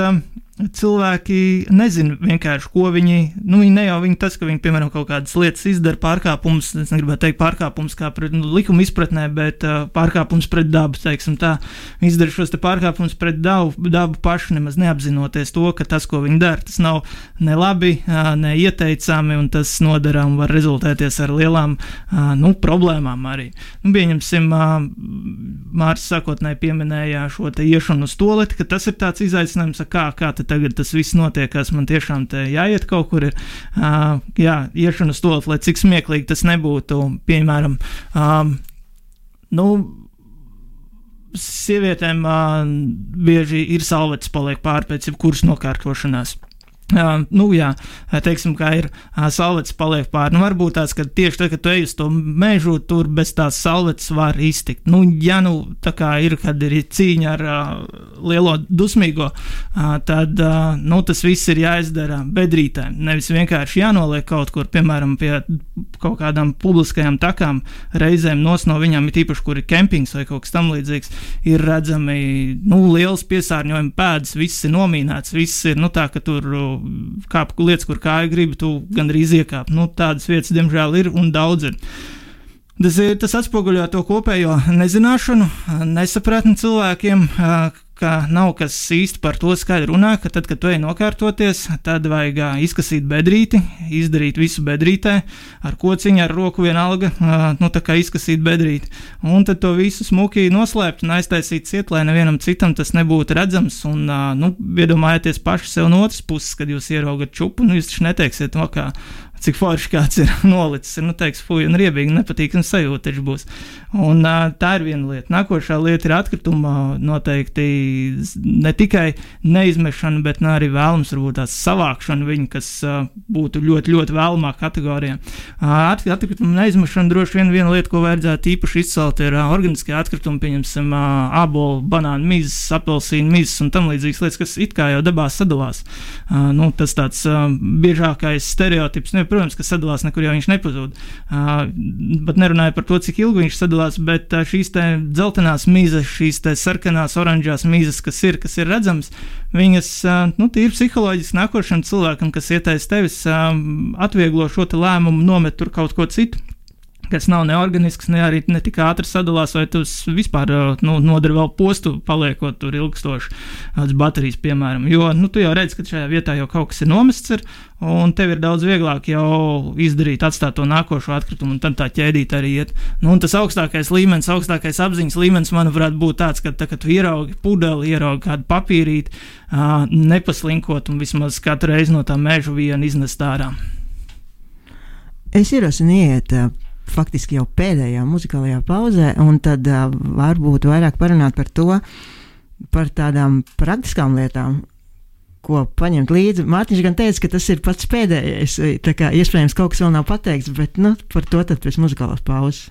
Cilvēki nezina vienkārši, ko viņi. Nu, viņi ne jau viņi tas, ka viņi, piemēram, kaut kādas lietas izdara, pārkāpumus, es negribētu teikt pārkāpumus kā pret nu, likuma izpratnē, bet uh, pārkāpumus pret dabu, teiksim tā. Viņi izdara šos te pārkāpumus pret dabu, dabu paši nemaz neapzinoties to, ka tas, ko viņi dara, tas nav ne labi, uh, ne ieteicami, un tas nodarām var rezultēties ar lielām uh, nu, problēmām arī. Nu, pieņemsim, uh, Mārcis sākotnēji pieminēja šo te iešanu uz toleti, ka tas ir tāds izaicinājums, kā, kā tagad tas viss notiekās, man tiešām te jāiet kaut kur, ir uh, jā, iešana uz to, lai cik smieklīgi tas nebūtu, piemēram, um, nu, sievietēm uh, bieži ir salvetes paliek pāri pēc jebkuras nokārtošanās. Uh, nu, jā, teiksim, kā ir uh, salvetes paliek pāri. Nu, varbūt tāds, ka tieši tad, kad tu ej uz to mežu, tur bez tās salvetes var iztikt. Nu, ja nu tā kā ir, kad ir cīņa ar uh, lielo dusmīgo, tad nu, tas viss ir jāizdara bedrītēm. Nevis vienkārši jānoliek kaut kur, piemēram, pie kaut kādām publiskajām takām, reizēm nos no viņām, ir īpaši, kur ir kempings vai kaut kas tam līdzīgs, ir redzami nu, liels piesārņojuma pēdas, viss ir nomīnēts, viss ir nu, tā, ka tur kāp lietas, kur kāja grib, tu gandrīz iekāp. Nu, tādas vietas, diemžēl, ir un daudz ir. Tas, ir, tas atspoguļo to kopējo nezināšanu, nesapratni cilvēkiem, ka nav kas īsti par to skaidri runā, ka tad, kad tu ej nokārtoties, tad vajag izkasīt bedrīti, izdarīt visu bedrītē, ar kociņu, ar roku vienalga, nu tā kā izkasīt bedrīti. Un tad to visu smuki noslēpt un aiztaisīt ciet, lai nevienam citam tas nebūtu redzams. Un, nu, iedomājieties paši sev no otras puses, kad jūs ieraugat čupu, nu jūs taču neteiksiet, no kā cik forši kāds ir [LAUGHS] nolicis. Ir, nu, teiks, fuj, un riebīgi, nepatīkami sajūta taču būs. Un, tā ir viena lieta. Nākošā lieta ir atkrituma noteikti ne tikai neizmešana, bet nu, arī vēlams varbūt tās savākšana viņa, kas būtu ļoti, ļoti vēlamā kategorijā. Atkrituma neizmešana droši vien viena lieta, ko vajadzētu īpaši izcelt, ir organiskie atkritumi, pieņemsim, ābolu, banānu mizas, apelsīnu mizas un tam līdzīgas lietas, kas it kā jau dabās sadalās. Nu, tas tāds biežākais stereotips. Ne, protams, ka sadalās nekur jau viņš nepazūd. Pat nerunāju par to, cik ilgi viņš sadalās, bet šīs dzeltenās mīzes, šīs sarkanās, oranžās mīzes, kas ir, kas ir redzamas, viņas nu, tīri psiholoģiski nākošam cilvēkam, kas ietais tevis, atvieglo šo lēmumu, nomet tur kaut ko citu kas nav neorganisks, ne arī ne tik ātri sadalās, vai tu vispār nu, nodari vēl postu, paliekot tur ilgstoši uz baterijas, piemēram. Jo nu, tu jau redz, ka šajā vietā jau kaut kas ir nomests, ir, un tev ir daudz vieglāk jau izdarīt, atstāt to nākošo atkritumu, un tad tā ķēdīt arī iet. Nu, tas augstākais līmenis, augstākais apziņas līmenis, manuprāt, būtu tāds, ka, tā, kad tu ieraugi pudeli, ieraugi kādu papīrīti, nepaslinkot un vismaz katru reizi no tā meža vienu iznest ārā. Es ierosinu iet faktiski jau pēdējā muzikālajā pauzē, un tad uh, varbūt vairāk parunāt par to, par tādām praktiskām lietām, ko paņemt līdzi. Mārtiņš gan teica, ka tas ir pats pēdējais, tā kā iespējams kaut kas vēl nav pateikts, bet nu, par to tad pēc muzikālās pauzes.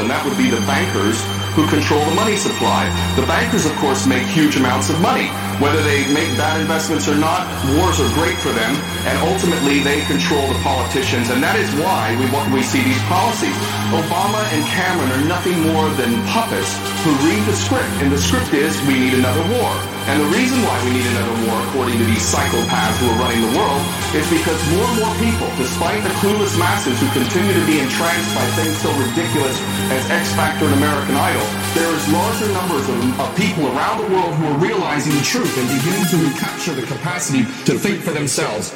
And that would be the bankers who control the money supply. The bankers, of course, make huge amounts of money. Whether they make bad investments or not, wars are great for them, and ultimately they control the politicians, and that is why we, we see these policies. Obama and Cameron are nothing more than puppets who read the script, and the script is we need another war. And the reason why we need another war, according to these psychopaths who are running the world, is because more and more people, despite the clueless masses who continue to be entranced by things so ridiculous as X Factor and American Idol, there is larger numbers of, of people around the world who are realizing the truth and beginning to recapture the capacity to think for themselves.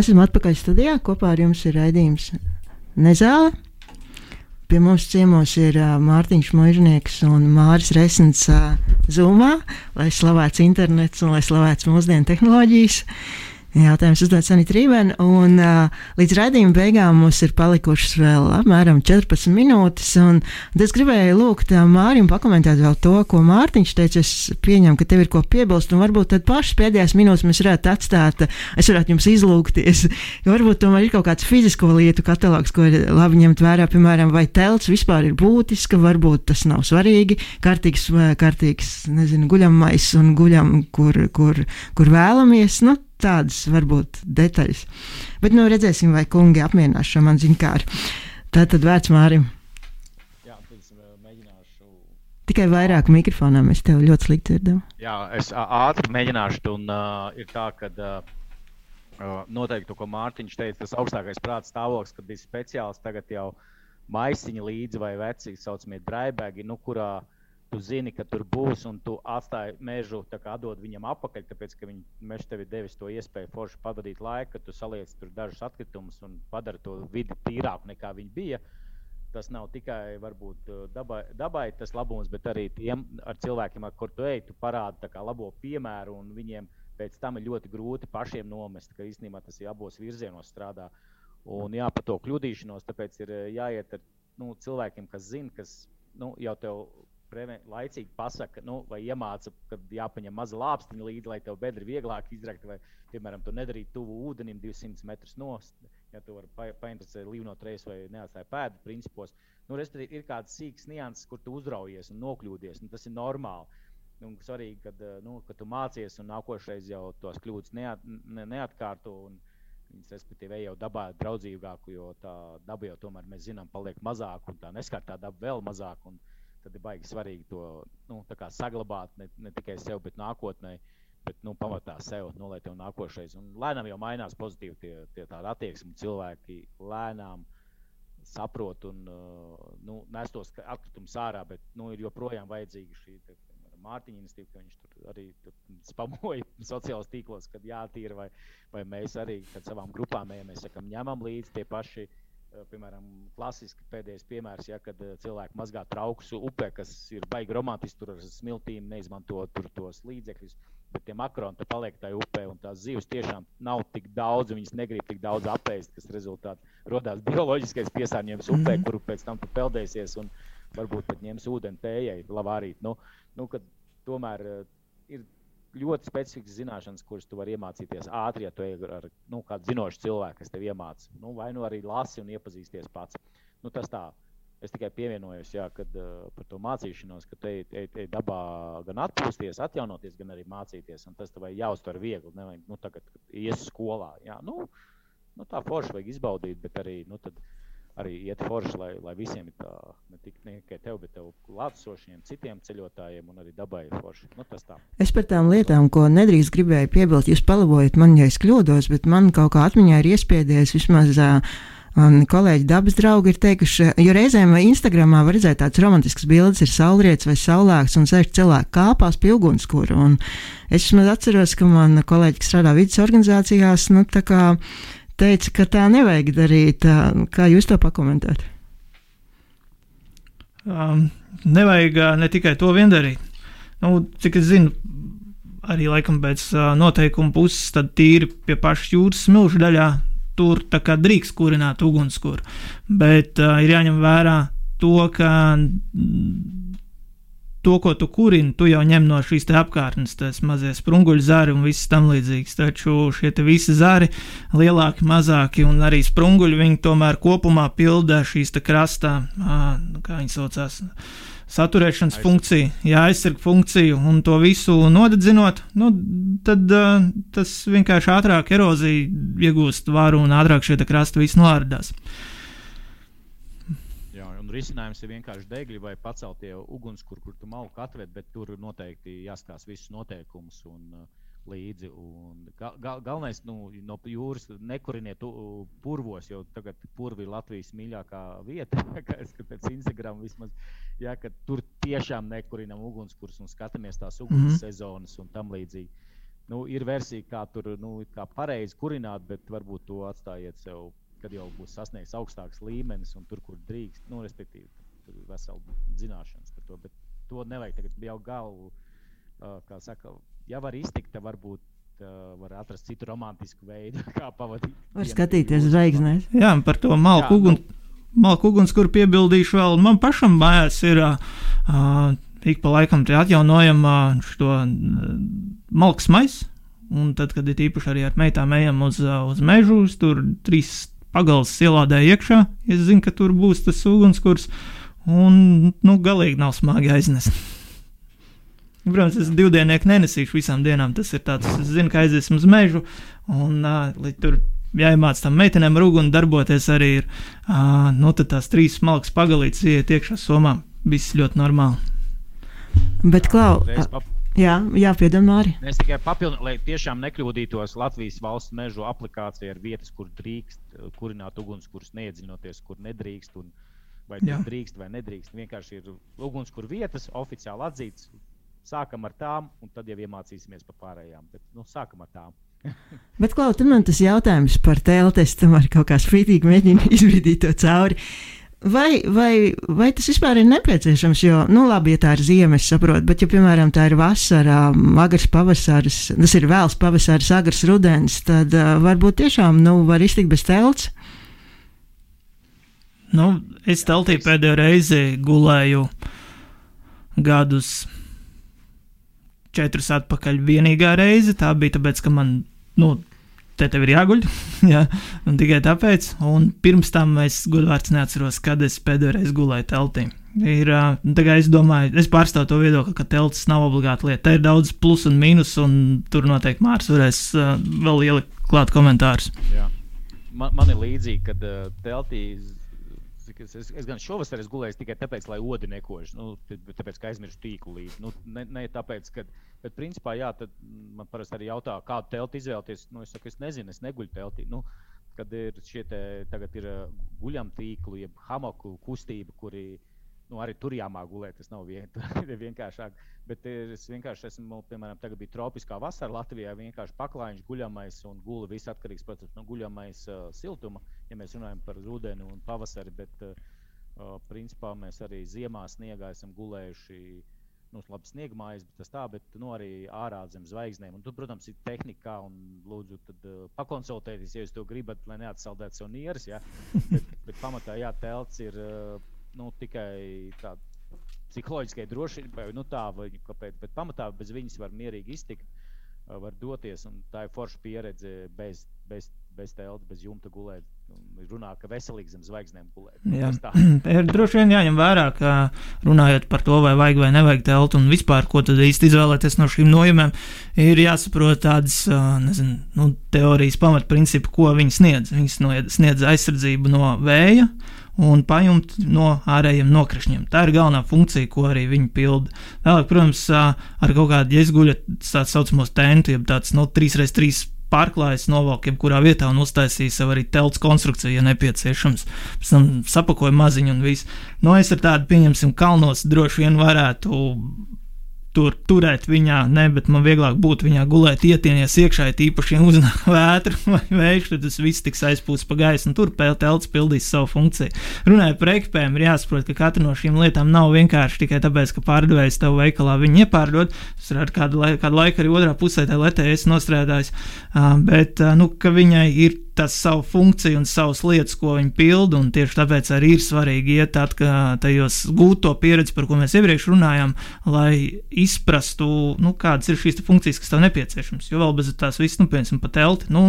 Esam atpakaļ studijā. Kopā ar jums ir raidījums Nezāle. Pie mums ciemos ir uh, Mārtiņš Mūžnieks un Māris Resns uh, Zumā, lai slavēts internets un lai slavēts mūsdienu tehnoloģijas. Jautājums uzdot Sanita Rībēna, un uh, līdz raidījuma beigām mums ir palikušas vēl apmēram 14 minūtes, un es gribēju lūgt uh, Mārim pakomentēt vēl to, ko Mārtiņš teica. Es pieņemu, ka tev ir ko piebilst, un varbūt tad pašas pēdējās minūtes mēs varētu atstāt, es varētu jums izlūgties. [LAUGHS] varbūt tomēr ir kaut kāds fizisko lietu katalogs, ko ir labi ņemt vērā, piemēram, vai telts vispār ir būtiska, varbūt tas nav svarīgi, kārtīgs, kārtīgs nezinu, guļamais un guļam, kur, kur, kur vēlamies. Nu, tādas varbūt detaļas. Bet nu redzēsim, vai kungi apmierinās šo man ziņkāru. Tā tad vērts Mārim. Jā, es uh, mēģināšu. Tikai vairāk mikrofonā mēs tev ļoti slikti dzirdam. Jā, es ātri mēģināšu, un uh, ir tā, ka uh, noteikti to, ko Mārtiņš teica, tas augstākais prāta stāvoklis, kad bija speciāls, tagad jau maisiņi līdzi vai veci, saucamie draibēgi, nu, kurā uh, tu zini, ka tur būs, un tu atstāji mežu, kā atdod viņam atpakaļ, tāpēc ka viņš tev ir devis to iespēju forši pavadīt laiku, kad tu saliec tur dažus atkritumus un padara to vidi tīrāku nekā viņi bija. Tas nav tikai varbūt, dabai, dabai tas labums, bet arī tiem ar cilvēkiem, ar kuriem tu ej, tu parādi labo piemēru, un viņiem pēc tam ir ļoti grūti pašiem nomest, ka īstenībā tas ir abos virzienos strādā. Un jā, par to kļūdīšanos, tāpēc ir jāiet ar nu, cilvēkiem, kas zina, kas nu, jau tev preven, laicīgi pasaka, nu, vai iemāca, ka jāpaņem maza lāpstiņa līdzi, lai tev bedri vieglāk izrakt, vai, piemēram, tu nedarītu tuvu ūdenim 200 metrus nost, ja tu vari pa, painteresēt līnot reizes vai neatstāja pēdu principos. Nu, respektīvi, ir kāds sīks nianses, kur tu uzraujies un nokļūdies, un tas ir normāli. Nu, svarīgi, kad, nu, kad tu mācies un nākošais jau tos kļūdas neat, ne, neatkārto. Un, Viņas, respektīvi, jau dabā draudzīgāku, jo tā daba jau tomēr mēs zinām, paliek mazāk, un tā neskartā daba vēl mazāk. Un, tad ir baigi svarīgi to nu, saglabāt ne, ne tikai sev, bet nākotnē. Bet, nu, pamatā sev, nu, lai tev nākošais. Un lēnām jau mainās pozitīvi tie, tie tādi attieksmi. Cilvēki lēnām saprot un uh, nu, nes tos atkritumus ārā, bet nu, ir joprojām vajadzīga šī te, Mārtiņa institīva, ka viņš tur arī tur spamoja [LAUGHS] sociālajos tīklos, kad jātīra, vai, vai mēs arī savām grupām ejam, mēs sakam, ņemam līdzi tie paši uh, piemēram, klasiski pēdējais piemērs, ja, kad eh, cilvēki mazgā traukus upē, kas ir baigi romantiski, tur ar smiltīm neizmanto tos līdzekļus. Bet tie makroni paliek tajā upē, un tās zivs tiešām nav tik daudz, viņas negrib tik daudz apēst, kas rezultātā radās bioloģiskais piesārņojums upē, mm -hmm. kuru pēc tam tu peldēsies un varbūt pat ņems ūdeni tējai, lavārīt. Nu, nu, tomēr uh, ir ļoti specifiskas zināšanas, kuras tu vari iemācīties ātri, ja tu ej ar nu, kādu zinošu cilvēku, kas tev iemācīs. Nu, vai nu arī lasi un iepazīsties pats. Nu, tas tā. Es tikai pievienojos jā, kad, uh, par to mācīšanos, ka te ir dabā gan atpūsties, atjaunoties, gan arī mācīties. Tas tev jāuztver viegli. Nevajag, nu, tagad, ies skolā. Jā, nu, nu, tā forši vajag izbaudīt, bet arī nu, tad, uh, arī iet forši, lai, lai visiem ir tā, ne, tik, ne tikai tev, bet tev klātsošiem citiem ceļotājiem un arī dabai ir forši. Nu, es par tām lietām, ko nedrīkst gribēju piebilst, jūs palabojat man, ja es kļūdos, bet man kaut kā atmiņā ir iespēdies vismaz. Uh, Un kolēģi dabas draugi ir teikuši, jo reizēm Instagramā var redzēt tādas romantiskas bildes, ir saulrietis vai saulēks, un sēž cilvēki kāpās pie ugunskura. Un es atceros, ka man kolēģi, kas strādā vidas organizācijās, nu, tā kā teica, ka tā nevajag darīt. Kā jūs to pakomentētu? Um, nevajag uh, ne tikai to vien darīt. Nu, cik es zinu, arī laikam pēc uh, noteikuma puses, tad tīri pie pašas jūras smilšu daļā tur drīkst kurināt ugunskura. Bet uh, ir jāņem vērā to, ka to, ko tu kurini, tu jau ņem no šīs apkārtnes, tas mazie sprunguļu zari un viss tam līdzīgs. Taču šie visi zari, lielāki, mazāki un arī sprunguļi, viņi tomēr kopumā pilda šīs krastā, kā viņi saucās. Saturēšanas Aizsarg. funkcija, jā, aizsarg funkciju, un to visu nodedzinot, nu, tad uh, tas vienkārši ātrāk erozija iegūst varu un ātrāk šie krasti viss noārdās. Risinājums ir vienkārši degļi vai paceltie ugunskura, kur tu malku atved, bet tur noteikti jāskatās visus noteikumus. Un, uh, līdzi. Un gal, gal, galvenais nu, no jūras nekuriniet uh, purvos, jo tagad purvi ir Latvijas mīļākā vieta. [LAUGHS] Kā es pēc Instagram vismaz, jā, ka tur tiešām nekurinam ugunskurs un skatāmies tās uguns mm -hmm. sezonas un tam līdzīgi. Nu, ir versija, kā tur nu, kā pareizi kurināt, bet varbūt to atstājiet sev, kad jau būs sasniegts augstāks līmenis un tur, kur drīkst, nu, respektīvi, tur ir vesela zināšanas par to. Bet to nevajag tagad jau galvu, kā saka, ja var iztikt, tad varbūt var atrast citu romantisku veidu, [LAUGHS] kā pavadīt. Var skatīties zvaigznēs. Jā, par to malku uguns. Nu, Malku uguns, kur piebildīšu vēl, man pašam mājās ir uh, ik pa laikam atjaunojam uh, šo uh, malku maisu. Un tad, kad ir īpaši arī ar meitām ejam uz, uz mežu, tur trīs pagals ielādē iekšā. Es zinu, ka tur būs tas ugunskurs, un nu, galīgi nav smagi aiznest. Protams, es divdienieku nenesīšu visām dienām. Tas ir tāds, es zinu, ka aiziesim uz mežu, un uh, tur jāiemācās tam meitenēm ar uguni darboties arī ir. Uh, nu, tad tās trīs smalkas pagalītes iet iekšā somā. Viss ļoti normāli. Bet, Klau, jā, jā piedod, arī. Es tikai papildinu, lai tiešām nekļūdītos Latvijas valsts mežu aplikācija ar vietas, kur drīkst kurināt ugunskurus, neiedziļinoties, kur nedrīkst. Un, vai tas drīkst vai nedrīkst. Vienkārši ir ugunskura vietas, oficiāli atzīts, sākam ar tām, un tad jau iemācīsimies par pārējām. Bet, nu, sākam ar tām. [LAUGHS] Bet, Klau, tur man tas jautājums par telti, es tam arī kaut kā spītīgi mēģinu izvidīt to cauri. Vai, vai, vai tas vispār ir nepieciešams? Jo, nu, labi, ja tā ir ziema, es saprotu, bet, ja, piemēram, tā ir vasara, agrs pavasaris, tas ir vēls pavasaris, agrs rudens, tad uh, varbūt tiešām, nu, var iztikt bez telts. Nu, es teltī pēdējo reizi gulēju gadus četrus atpakaļ vienīgā reize. Tā bija tāpēc, ka man, nu, te tev ir jāguļ. [LAUGHS] jā, tikai tāpēc. Un pirms tam es godvārds neatceros, kad es pēdējo reizi gulēju teltī. Ir, es domāju, es pārstāvu to viedokli, ka teltis nav obligāta lieta. Te ir daudz plus un mīnus, un tur noteikti Mārcis varēs vēl ielikt klāt komentārus. Jā. Man, man ir līdzīgi, kad uh, teltī Es, es, es gan šovasar esmu gulējis tikai tāpēc, lai odi nekož. Nu, tāpēc, ka aizmirsu tīklu līdzi. Nu, ne, ne tāpēc, ka. Bet, principā, jā, man parasti arī jautā, kādu telti izvēlēties. Nu, es saku, es nezinu, es neguļu teltī. Nu, kad ir šie te, tagad ir guļamtīklu, jeb hamoku kustība, kuri nu, arī tur jāmāk gulēt. Tas nav vien, [LAUGHS] vienkāršāk. Bet es vienkārši esmu, piemēram, tagad bija tropiskā vasara Latvijā. Vienkārši paklājiņš, guļamais un gula. Viss atkarīgs protams, no guļamais uh, siltuma, ja mēs runājam par rudeni un pavasari. Bet, uh, principā, mēs arī ziemā sniegā esam gulējuši. Nu, labi, sniegmājas, bet tas tā, bet nu, arī ārā zem zvaigznēm. Un tur, protams, ir tehnika, un lūdzu, tad, uh, pakonsultēties, ja jūs to gribat, lai neatsaldētu sev nieres. Ja? [LAUGHS] bet, bet pamatā, jā, telts ir. Uh, nu, tikai tāda psiholoģiskai drošībai, nu tā, vai kāpēc, bet pamatā bez viņas var mierīgi iztikt, var doties, un tā ir forša pieredze bez, bez, bez telta, bez jumta gulēt. Runā, ka veselīgi zem zvaigznēm gulēt. Jā, [CLEARS THROAT] ir droši vien jāņem vērā, ka runājot par to, vai vajag vai nevajag teltu, un vispār, ko tad īsti izvēlēties no šīm nojumēm, ir jāsaprot tādas, nezinu, nu, teorijas pamatprincipi, ko viņi sniedz. Viņi sniedz aizsardzību no vēja, uh, un pajumt no ārējiem nokrišņiem. Tā ir galvenā funkcija, ko arī viņi pilda. Vēlāk, protams, ar kaut kādu ieguļu tādu saucamos tentu, jeb tāds no nu, 3x3 pārklājas, novelk jebkurā vietā un uztaisīja sev arī telts konstrukciju, ja nepieciešams. Pēc tam sapakoja maziņu un viss. No nu, es ar tādu, pieņemsim, kalnos droši vien varētu tur turēt viņā, ne, bet man vieglāk būtu viņā gulēt, ietienies iekšā, ja īpaši ja uznāk [LAUGHS] vētra vai vējš, tad tas viss tiks aizpūsts pa gaisu, un tur telts pildīs savu funkciju. Runājot par ekipēm, ir jāsaprot, ka katra no šīm lietām nav vienkārši tikai tāpēc, ka pārdevējs tev veikalā viņu iepārdod. Tas ir ar kādu, lai, kādu laiku arī otrā pusē tā letē es nostrādājis, bet, nu, ka viņai ir tas savu funkciju un savas lietas, ko viņi pilda. Tieši tāpēc arī ir svarīgi iet tajos gūto pieredzi, par ko mēs iepriekš runājām, lai izprastu, nu, kādas ir šīs funkcijas, kas tev nepieciešamas. Jo vēl bez tās visas, nu, piemēram, pa telti. Nu,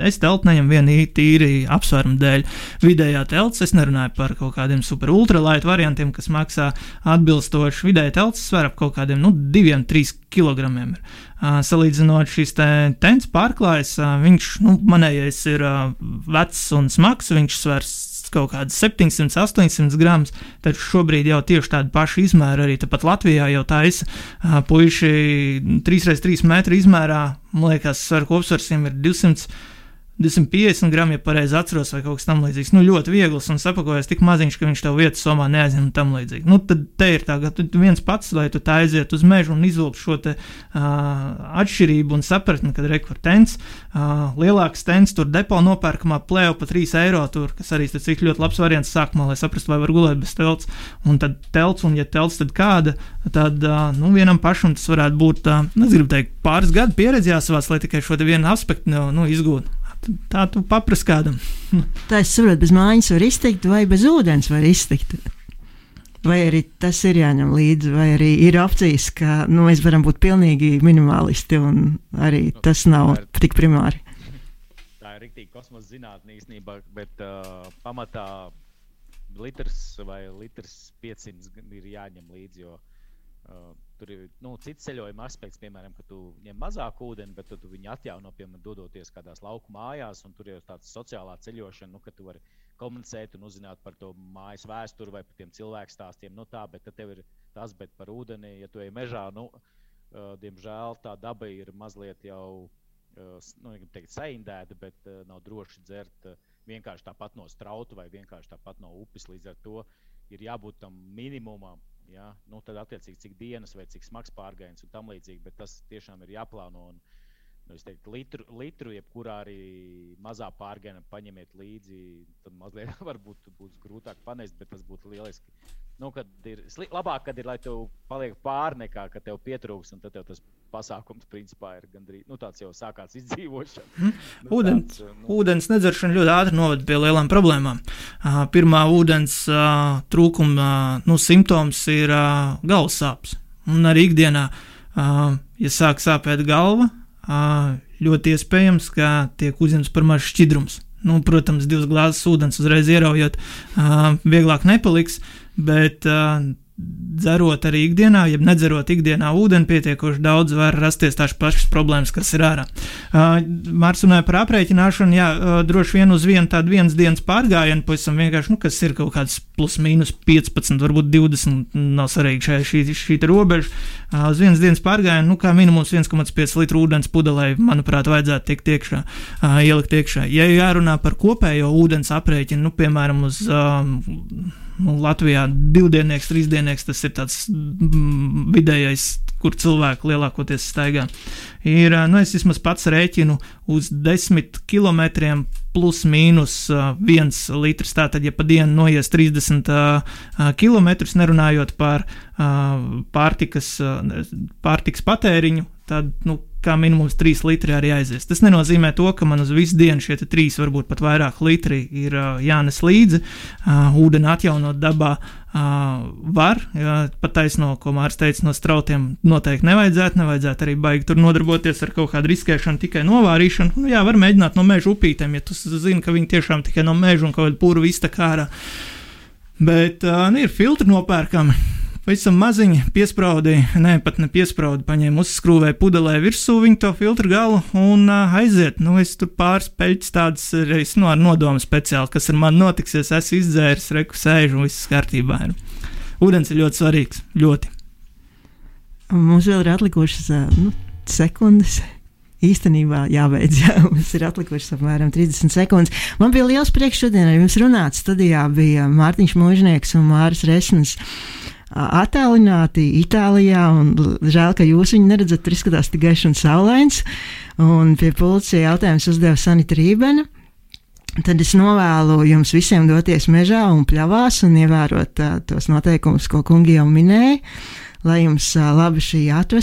es telti neņemu vienu tīri apsvērumu dēļ. Vidējā telts, es nerunāju par kaut kādiem super ultralight variantiem, kas maksā atbilstoši. Vidējā telts sver ap kaut kādiem, nu, diviem, trīs kilogramiem. Ir. Salīdzinot šīs te tents pārklājas, viņš, nu, manējais ir vecs un smags, viņš svers kaut kādas 700, 800 gramus. Taču šobrīd jau tieši tādu pašu izmēru arī tāpat Latvijā jau taisa puiši 3x3 metru izmērā. Man liekas, svaru kopsvarsiem ir 200. 250 gramu, ja pareizi atceros, vai kaut kas tamlīdzīgs. Nu, ļoti viegls un sapakojas tik maziņš, ka viņš tev vietas somā neaizņem un tam līdzīgi. Nu, tad te ir tā, ka tu viens pats, lai tu tā aiziet uz mežu un izvilkt šo te, uh, atšķirību un sapratni, kad rekordens, uh, lielāks tens, tur depo nopērkamā plēva pa 3 eiro, tur, kas arī ir ļoti labs variants sākumā, lai saprastu, vai var gulēt bez telts. Un tad telts, un ja telts, tad kāda, tad uh, nu, vienam pašam tas varētu būt, uh, es gribu teikt, pāris gadu pieredzi jāsavāc, lai tikai šo vienu aspektu nu, izgūtu tā tu paprasti kādam. [LAUGHS] tā es saprotu, bez mājas var iztikt, vai bez ūdens var iztikt. Vai arī tas ir jāņem līdzi, vai arī ir opcijas, ka nu, mēs varam būt pilnīgi minimalisti, un arī nu, tas nav tik primāri. [LAUGHS] Tā ir rīktīgi kosmosa zinātnē īstenībā, bet uh, pamatā litrs vai litrs 500 ir jāņem līdzi. Jo, uh, Tur ir nu, cits ceļojuma aspekts, piemēram, ka tu ņem mazāku ūdeni, bet tu viņu atjauno, piemēram, dodoties kādās lauku mājās, tur ir tāds sociālā ceļošana, nu, ka tu vari komunicēt un uzzināt par to mājas vēsturi vai par tiem cilvēku stāstiem. Nu, tā, bet tev ir tas, bet par ūdeni, ja tu ej mežā, nu, uh, diemžēl tā daba ir mazliet jau, uh, nu, teikt, saindēta, bet uh, nav droši dzert uh, vienkārši tāpat no strauta vai vienkārši tāpat no upes. Līdz ar to ir jābūt tam minimumam Ja? Nu, tad, attiecīgi, cik dienas vai cik smags pārgājiens un tam līdzīgi, bet tas tiešām ir jāplāno. Un, nu, es teiktu, litru, litru jebkurā arī mazā pārgājienā paņemiet līdzi. Tad mazliet [LAUGHS] varbūt būs grūtāk panest, bet tas būtu lieliski. Nu, kad ir labāk, kad ir, lai tev paliek pāri nekā, ka tev pietrūks, un tad tev tas pasākums principā ir gandrīz nu, tāds jau sākās [LAUGHS] izdzīvošana. Mm. Nu, ūdens, tāds, nu... ūdens nedzeršana ļoti ātri novada pie lielām problēmām. Uh, pirmā ūdens uh, trūkuma uh, nu, simptoms ir uh, galvas sāpes. Un arī ikdienā, uh, ja sāk sāpēt galva, ļoti iespējams, ka tiek uzņemts par mazu šķidrums. Nu, protams, divas glāzes ūdens uzreiz ieraujot, vieglāk nepaliks. Bet dzerot arī ikdienā, ja nedzerot ikdienā ūdeni pietiekoši daudz, var rasties tās pašas problēmas, kas ir ārā. Uh, Mārcis runāja par aprēķināšanu, jā, uh, droši vien uz vienu tādu vienas dienas pārgājienu, pavisam vienkārši, nu, kas ir kaut kāds plus mīnus 15, varbūt 20, nav svarīgi šī, šī, šī robeža. Uh, uz vienas dienas pārgājienu, nu, kā minimums 1,5 litru ūdens pudelē, manuprāt, vajadzētu tiekt iekšā, uh, ielikt iekšā. Ja jārunā par kopējo ūdens aprēķinu, nu, piemēram, uz nu, Latvijā divdienīgs, trīsdienīgs tas ir tāds mm, vidējais, kur cilvēki lielākoties staigā. Ir, nu, es vismaz pats rēķinu uz desmit kilometriem plus mīnus uh, viens litrs. Tātad, ja pa dienu noies 30 uh, km, nerunājot par pārtikas, pārtikas patēriņu, tad nu, kā minimums 3 litri arī aizies. Tas nenozīmē to, ka man uz visu dienu šie 3, varbūt pat vairāk litri ir uh, jānes līdzi. Uh, ūdeni atjaunot dabā uh, var, ja, pat taisno, ko Mārcis teica, no strautiem noteikti nevajadzētu. Nevajadzētu arī baigi tur nodarboties ar kaut kādu riskēšanu, tikai novārīšanu. Nu, jā, var mēģināt no meža upītēm, ja tu zini, ka viņi tiešām tikai no meža un kaut kādu puru iztakā ārā. Bet uh, nu, ir filtri nopērkami pavisam maziņi piesprādīja, ne pat ne piesprādīja, paņēma uzskrūvēja pudelē virsū viņa to filtru galu un uh, aiziet. Nu, es tur pāris peļķis tādas reizes nu, ar nodomu speciāli, kas ar mani notiksies, es izdzēru, reku sēžu un viss kārtībā. Ir. Ūdens ir ļoti svarīgs, ļoti. Mums vēl ir atlikušas nu, sekundes īstenībā jābeidz. Jā, [LAUGHS] mums ir atlikušas apmēram 30 sekundes. Man bija liels prieks šodien ar jums runāt. Studijā bija Mārtiņš Mūžnieks un Māris Resnis attālināti Itālijā. Žēl, ka jūs viņu neredzat, tur izskatās tik gaišs un saulains. Un pie policija jautājums uzdeva Sanita Rībena. Tad es novēlu jums visiem doties mežā un pļavās un ievērot uh, tos noteikumus, ko kungi jau minēja, lai jums uh, labi šī atves